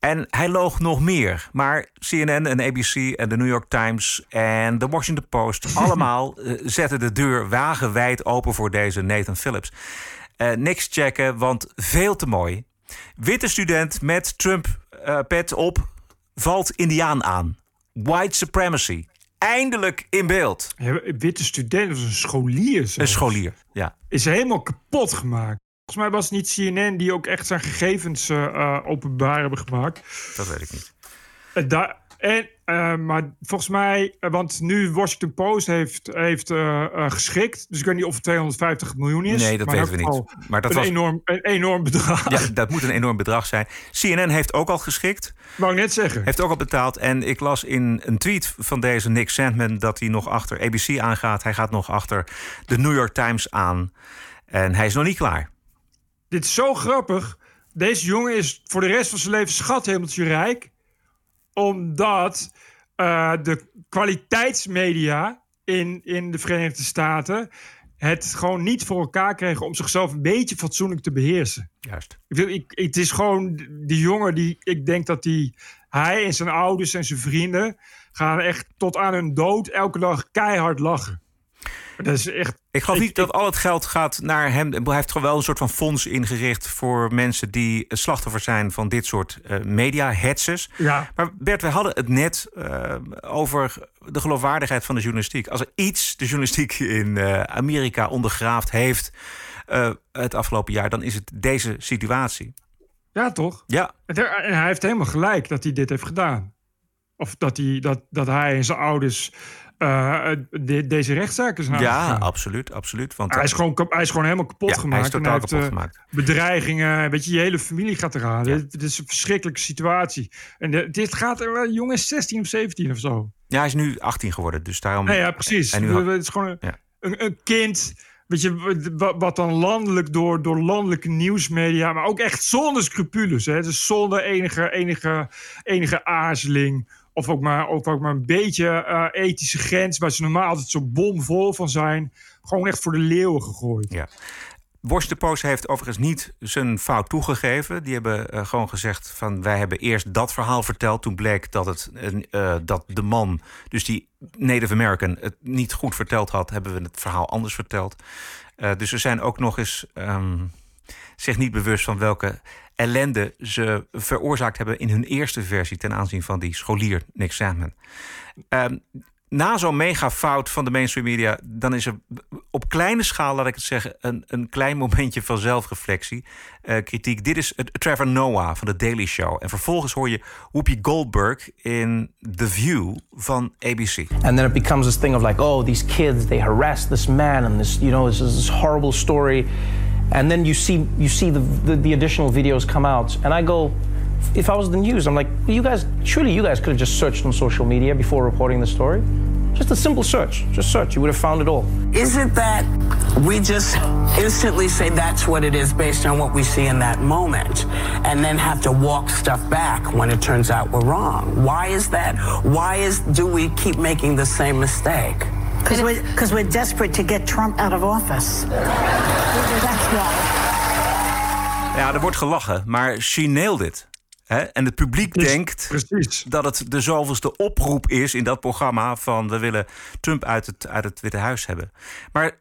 En hij loog nog meer. Maar CNN en ABC en de New York Times en de Washington Post... allemaal uh, zetten de deur wagenwijd open voor deze Nathan Phillips. Uh, niks checken, want veel te mooi. Witte student met Trump-pet uh, op valt Indiaan aan. White supremacy. Eindelijk in beeld. Ja, witte student, dat is een scholier. Zelfs. Een scholier, ja. Is helemaal kapot gemaakt. Volgens mij was het niet CNN die ook echt zijn gegevens uh, openbaar hebben gemaakt. Dat weet ik niet. Uh, daar, en, uh, maar volgens mij, want nu Washington Post heeft, heeft geschikt. Dus ik weet niet of het 250 miljoen is. Nee, dat maar weten we niet. Maar dat een, was enorm, een enorm bedrag. Ja, dat moet een enorm bedrag zijn. CNN heeft ook al geschikt. Wou ik net zeggen. Heeft ook al betaald. En ik las in een tweet van deze Nick Sandman dat hij nog achter ABC aangaat. Hij gaat nog achter de New York Times aan. En hij is nog niet klaar. Dit is zo grappig. Deze jongen is voor de rest van zijn leven schathemeltje rijk. Omdat uh, de kwaliteitsmedia in, in de Verenigde Staten... het gewoon niet voor elkaar kregen om zichzelf een beetje fatsoenlijk te beheersen. Juist. Ik, ik, het is gewoon die jongen die... Ik denk dat die, hij en zijn ouders en zijn vrienden... gaan echt tot aan hun dood elke dag keihard lachen. Dat is echt, ik geloof niet dat al het geld gaat naar hem. Hij heeft gewoon wel een soort van fonds ingericht voor mensen die slachtoffer zijn van dit soort uh, media-hetzers. Ja. Maar Bert, we hadden het net uh, over de geloofwaardigheid van de journalistiek. Als er iets de journalistiek in uh, Amerika ondergraafd heeft het afgelopen jaar, dan is het deze situatie. Ja, toch? Ja. En hij heeft helemaal gelijk dat hij dit heeft gedaan. Of dat hij, dat, dat hij en zijn ouders uh, de, deze rechtszaken zijn Ja, aangegaan. absoluut, absoluut. Want hij, is gewoon, hij is gewoon helemaal kapot ja, gemaakt. Hij is totaal kapot heeft, gemaakt. Bedreigingen, weet je, je hele familie gaat eraan. Ja. Dit, dit, is een verschrikkelijke situatie. En de, dit gaat uh, jongen is 16 of 17 of zo. Ja, hij is nu 18 geworden, dus daarom... Nee, ja, precies. En nu had... Het is gewoon een, ja. een, een kind... Weet je, wat dan landelijk door, door landelijke nieuwsmedia, maar ook echt zonder scrupules. Hè? Dus zonder enige, enige, enige aarzeling of ook maar, ook, ook maar een beetje uh, ethische grens... waar ze normaal altijd zo bomvol van zijn... gewoon echt voor de leeuwen gegooid. Ja. Heeft overigens niet zijn fout toegegeven. Die hebben eh, gewoon gezegd van wij hebben eerst dat verhaal verteld. Toen bleek dat, het, uh, dat de man, dus die Native American, het niet goed verteld had. Hebben we het verhaal anders verteld. Dus ze zijn ook nog eens um, zich niet bewust van welke ellende ze veroorzaakt hebben in hun eerste versie ten aanzien van die scholier Nick Sandman. Um, na zo'n megafout van de mainstream media, dan is er op kleine schaal, laat ik het zeggen, een, een klein momentje van zelfreflectie, uh, kritiek. Dit is Trevor Noah van The Daily Show. En vervolgens hoor je Whoopi Goldberg in The View van ABC. And then it becomes this thing of like, oh, these kids, they harassed this man, and this, you know, this is this horrible story. And then you see you see the, the, the additional videos come out, and I go. if I was the news, I'm like, you guys, surely you guys could have just searched on social media before reporting the story. Just a simple search. Just search. You would have found it all. Is it that we just instantly say that's what it is based on what we see in that moment and then have to walk stuff back when it turns out we're wrong? Why is that? Why is do we keep making the same mistake? Because we're, cause we're desperate to get Trump out of office. That's why. Ja, er wordt gelachen, maar she nailed it. En het publiek denkt precies. dat het de zoveelste oproep is in dat programma van we willen Trump uit het, uit het Witte Huis hebben. Maar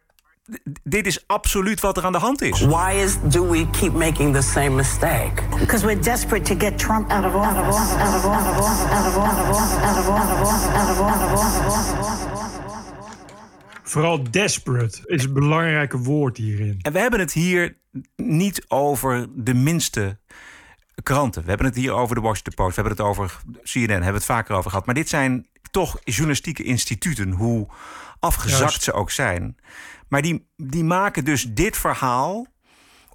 dit is absoluut wat er aan de hand is. Why is do we keep making the same mistake? Because we're desperate to get Trump out of office. Vooral desperate is een belangrijk woord hierin. En we hebben het hier niet over de minste kranten. We hebben het hier over de Washington Post, we hebben het over CNN, hebben we het vaker over gehad. Maar dit zijn toch journalistieke instituten, hoe afgezakt ze ook zijn. Maar die, die maken dus dit verhaal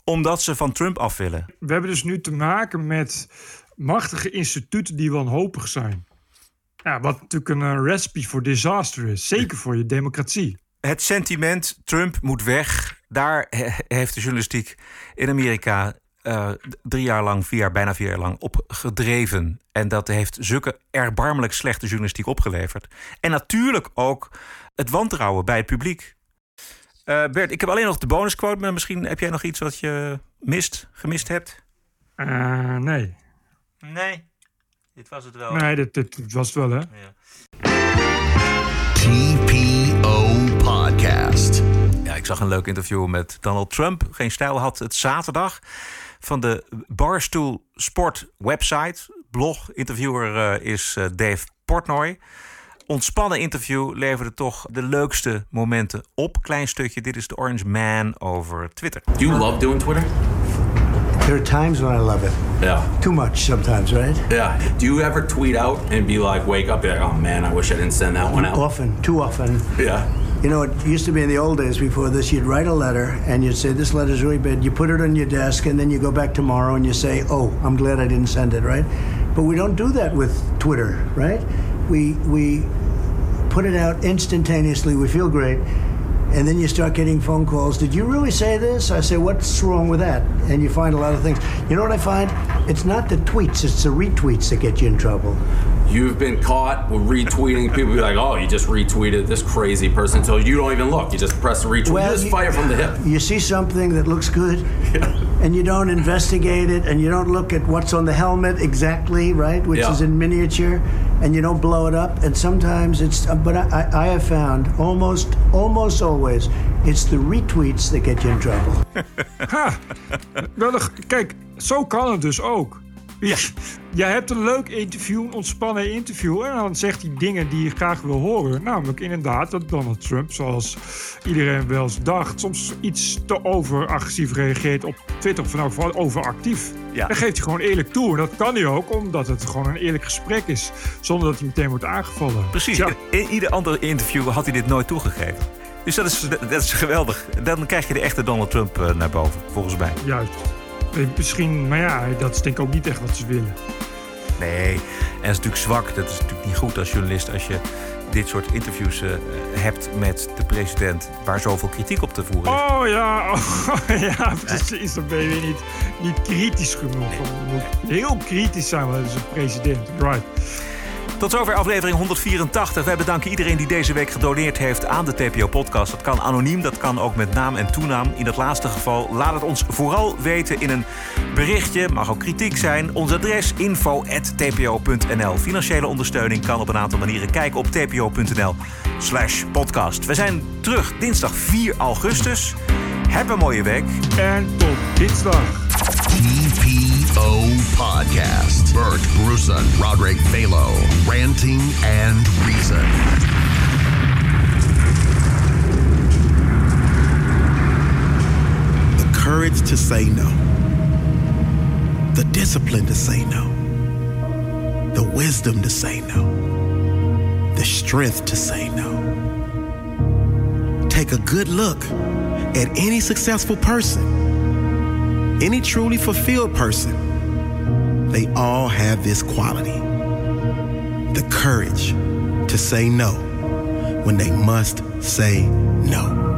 omdat ze van Trump af willen. We hebben dus nu te maken met machtige instituten die wanhopig zijn. Ja, wat natuurlijk een recipe voor disaster is. Zeker voor je democratie. Het sentiment Trump moet weg. Daar heeft de journalistiek in Amerika uh, drie jaar lang, vier jaar, bijna vier jaar lang op gedreven. En dat heeft zulke erbarmelijk slechte journalistiek opgeleverd. En natuurlijk ook het wantrouwen bij het publiek. Uh, Bert, ik heb alleen nog de bonusquote, maar misschien heb jij nog iets wat je mist, gemist hebt? Uh, nee. Nee, dit was het wel. Nee, dit, dit was het wel, hè? Ja. TPO Podcast. Ja, ik zag een leuk interview met Donald Trump. Geen stijl had het zaterdag van de Barstool Sport website. Blog, interviewer uh, is uh, Dave Portnoy. Ontspannen interview leverde toch de leukste momenten op. Klein stukje, dit is de Orange Man over Twitter. Do you love doing Twitter? There are times when I love it. Yeah. Too much sometimes, right? Yeah. Do you ever tweet out and be like, wake up, be like, oh man, I wish I didn't send that one out? Often, too often. Yeah. You know, it used to be in the old days before this, you'd write a letter and you'd say, This letter's really bad. You put it on your desk and then you go back tomorrow and you say, Oh, I'm glad I didn't send it, right? But we don't do that with Twitter, right? We, we put it out instantaneously. We feel great. And then you start getting phone calls. Did you really say this? I say, what's wrong with that? And you find a lot of things. You know what I find? It's not the tweets, it's the retweets that get you in trouble. You've been caught with retweeting. People be like, oh, you just retweeted this crazy person. So you don't even look. You just press retweet. Well, you just fire from the hip. You see something that looks good, yeah. and you don't investigate it, and you don't look at what's on the helmet exactly, right? Which Yeah. is in miniature, and you don't blow it up. And sometimes it's, but I, I have found almost, almost always, it's the retweets that get you in trouble. Ha! Wel, nog- Kijk, zo kan het dus ook. Ja, jij hebt een leuk interview, een ontspannen interview. En dan zegt hij dingen die je graag wil horen. Namelijk inderdaad dat Donald Trump, zoals iedereen wel eens dacht, soms iets te overagressief reageert op Twitter. Of nou vooral overactief. Ja. Dan geeft hij gewoon eerlijk toe. En dat kan hij ook, omdat het gewoon een eerlijk gesprek is. Zonder dat hij meteen wordt aangevallen. Precies, Ja. in ieder ander interview had hij dit nooit toegegeven. Dus dat is, dat is geweldig. Dan krijg je de echte Donald Trump eh, naar boven, volgens mij. Juist. Eh, Misschien, maar ja, dat is denk ik ook niet echt wat ze willen. Nee, en dat is natuurlijk zwak. Dat is natuurlijk niet goed als journalist als je dit soort interviews eh, hebt met de president waar zoveel kritiek op te voeren is. Oh ja, oh, ja, precies. Dan ben je weer niet, niet kritisch genoeg. Je moet heel kritisch zijn, is een president. Right. Tot zover aflevering 184. Wij bedanken iedereen die deze week gedoneerd heeft aan de TPO-podcast. Dat kan anoniem, dat kan ook met naam en toenaam. In dat laatste geval laat het ons vooral weten in een berichtje. Mag ook kritiek zijn. Ons adres info.tpo.nl. Financiële ondersteuning kan op een aantal manieren. Kijk op tpo.nl slash podcast. We zijn terug dinsdag 4 augustus. Heb een mooie week. En tot dinsdag. TPO Podcast. Bert Bruson, Roderick Balo, Ranting and Reason. The courage to say no. The discipline to say no. The wisdom to say no. The strength to say no. Take a good look at any successful person, any truly fulfilled person. They all have this quality the courage to say no when they must say no.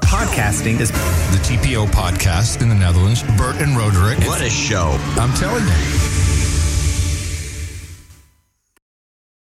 Podcasting is the TPO podcast in the Netherlands. Bert and Roderick. What a show. I'm telling you.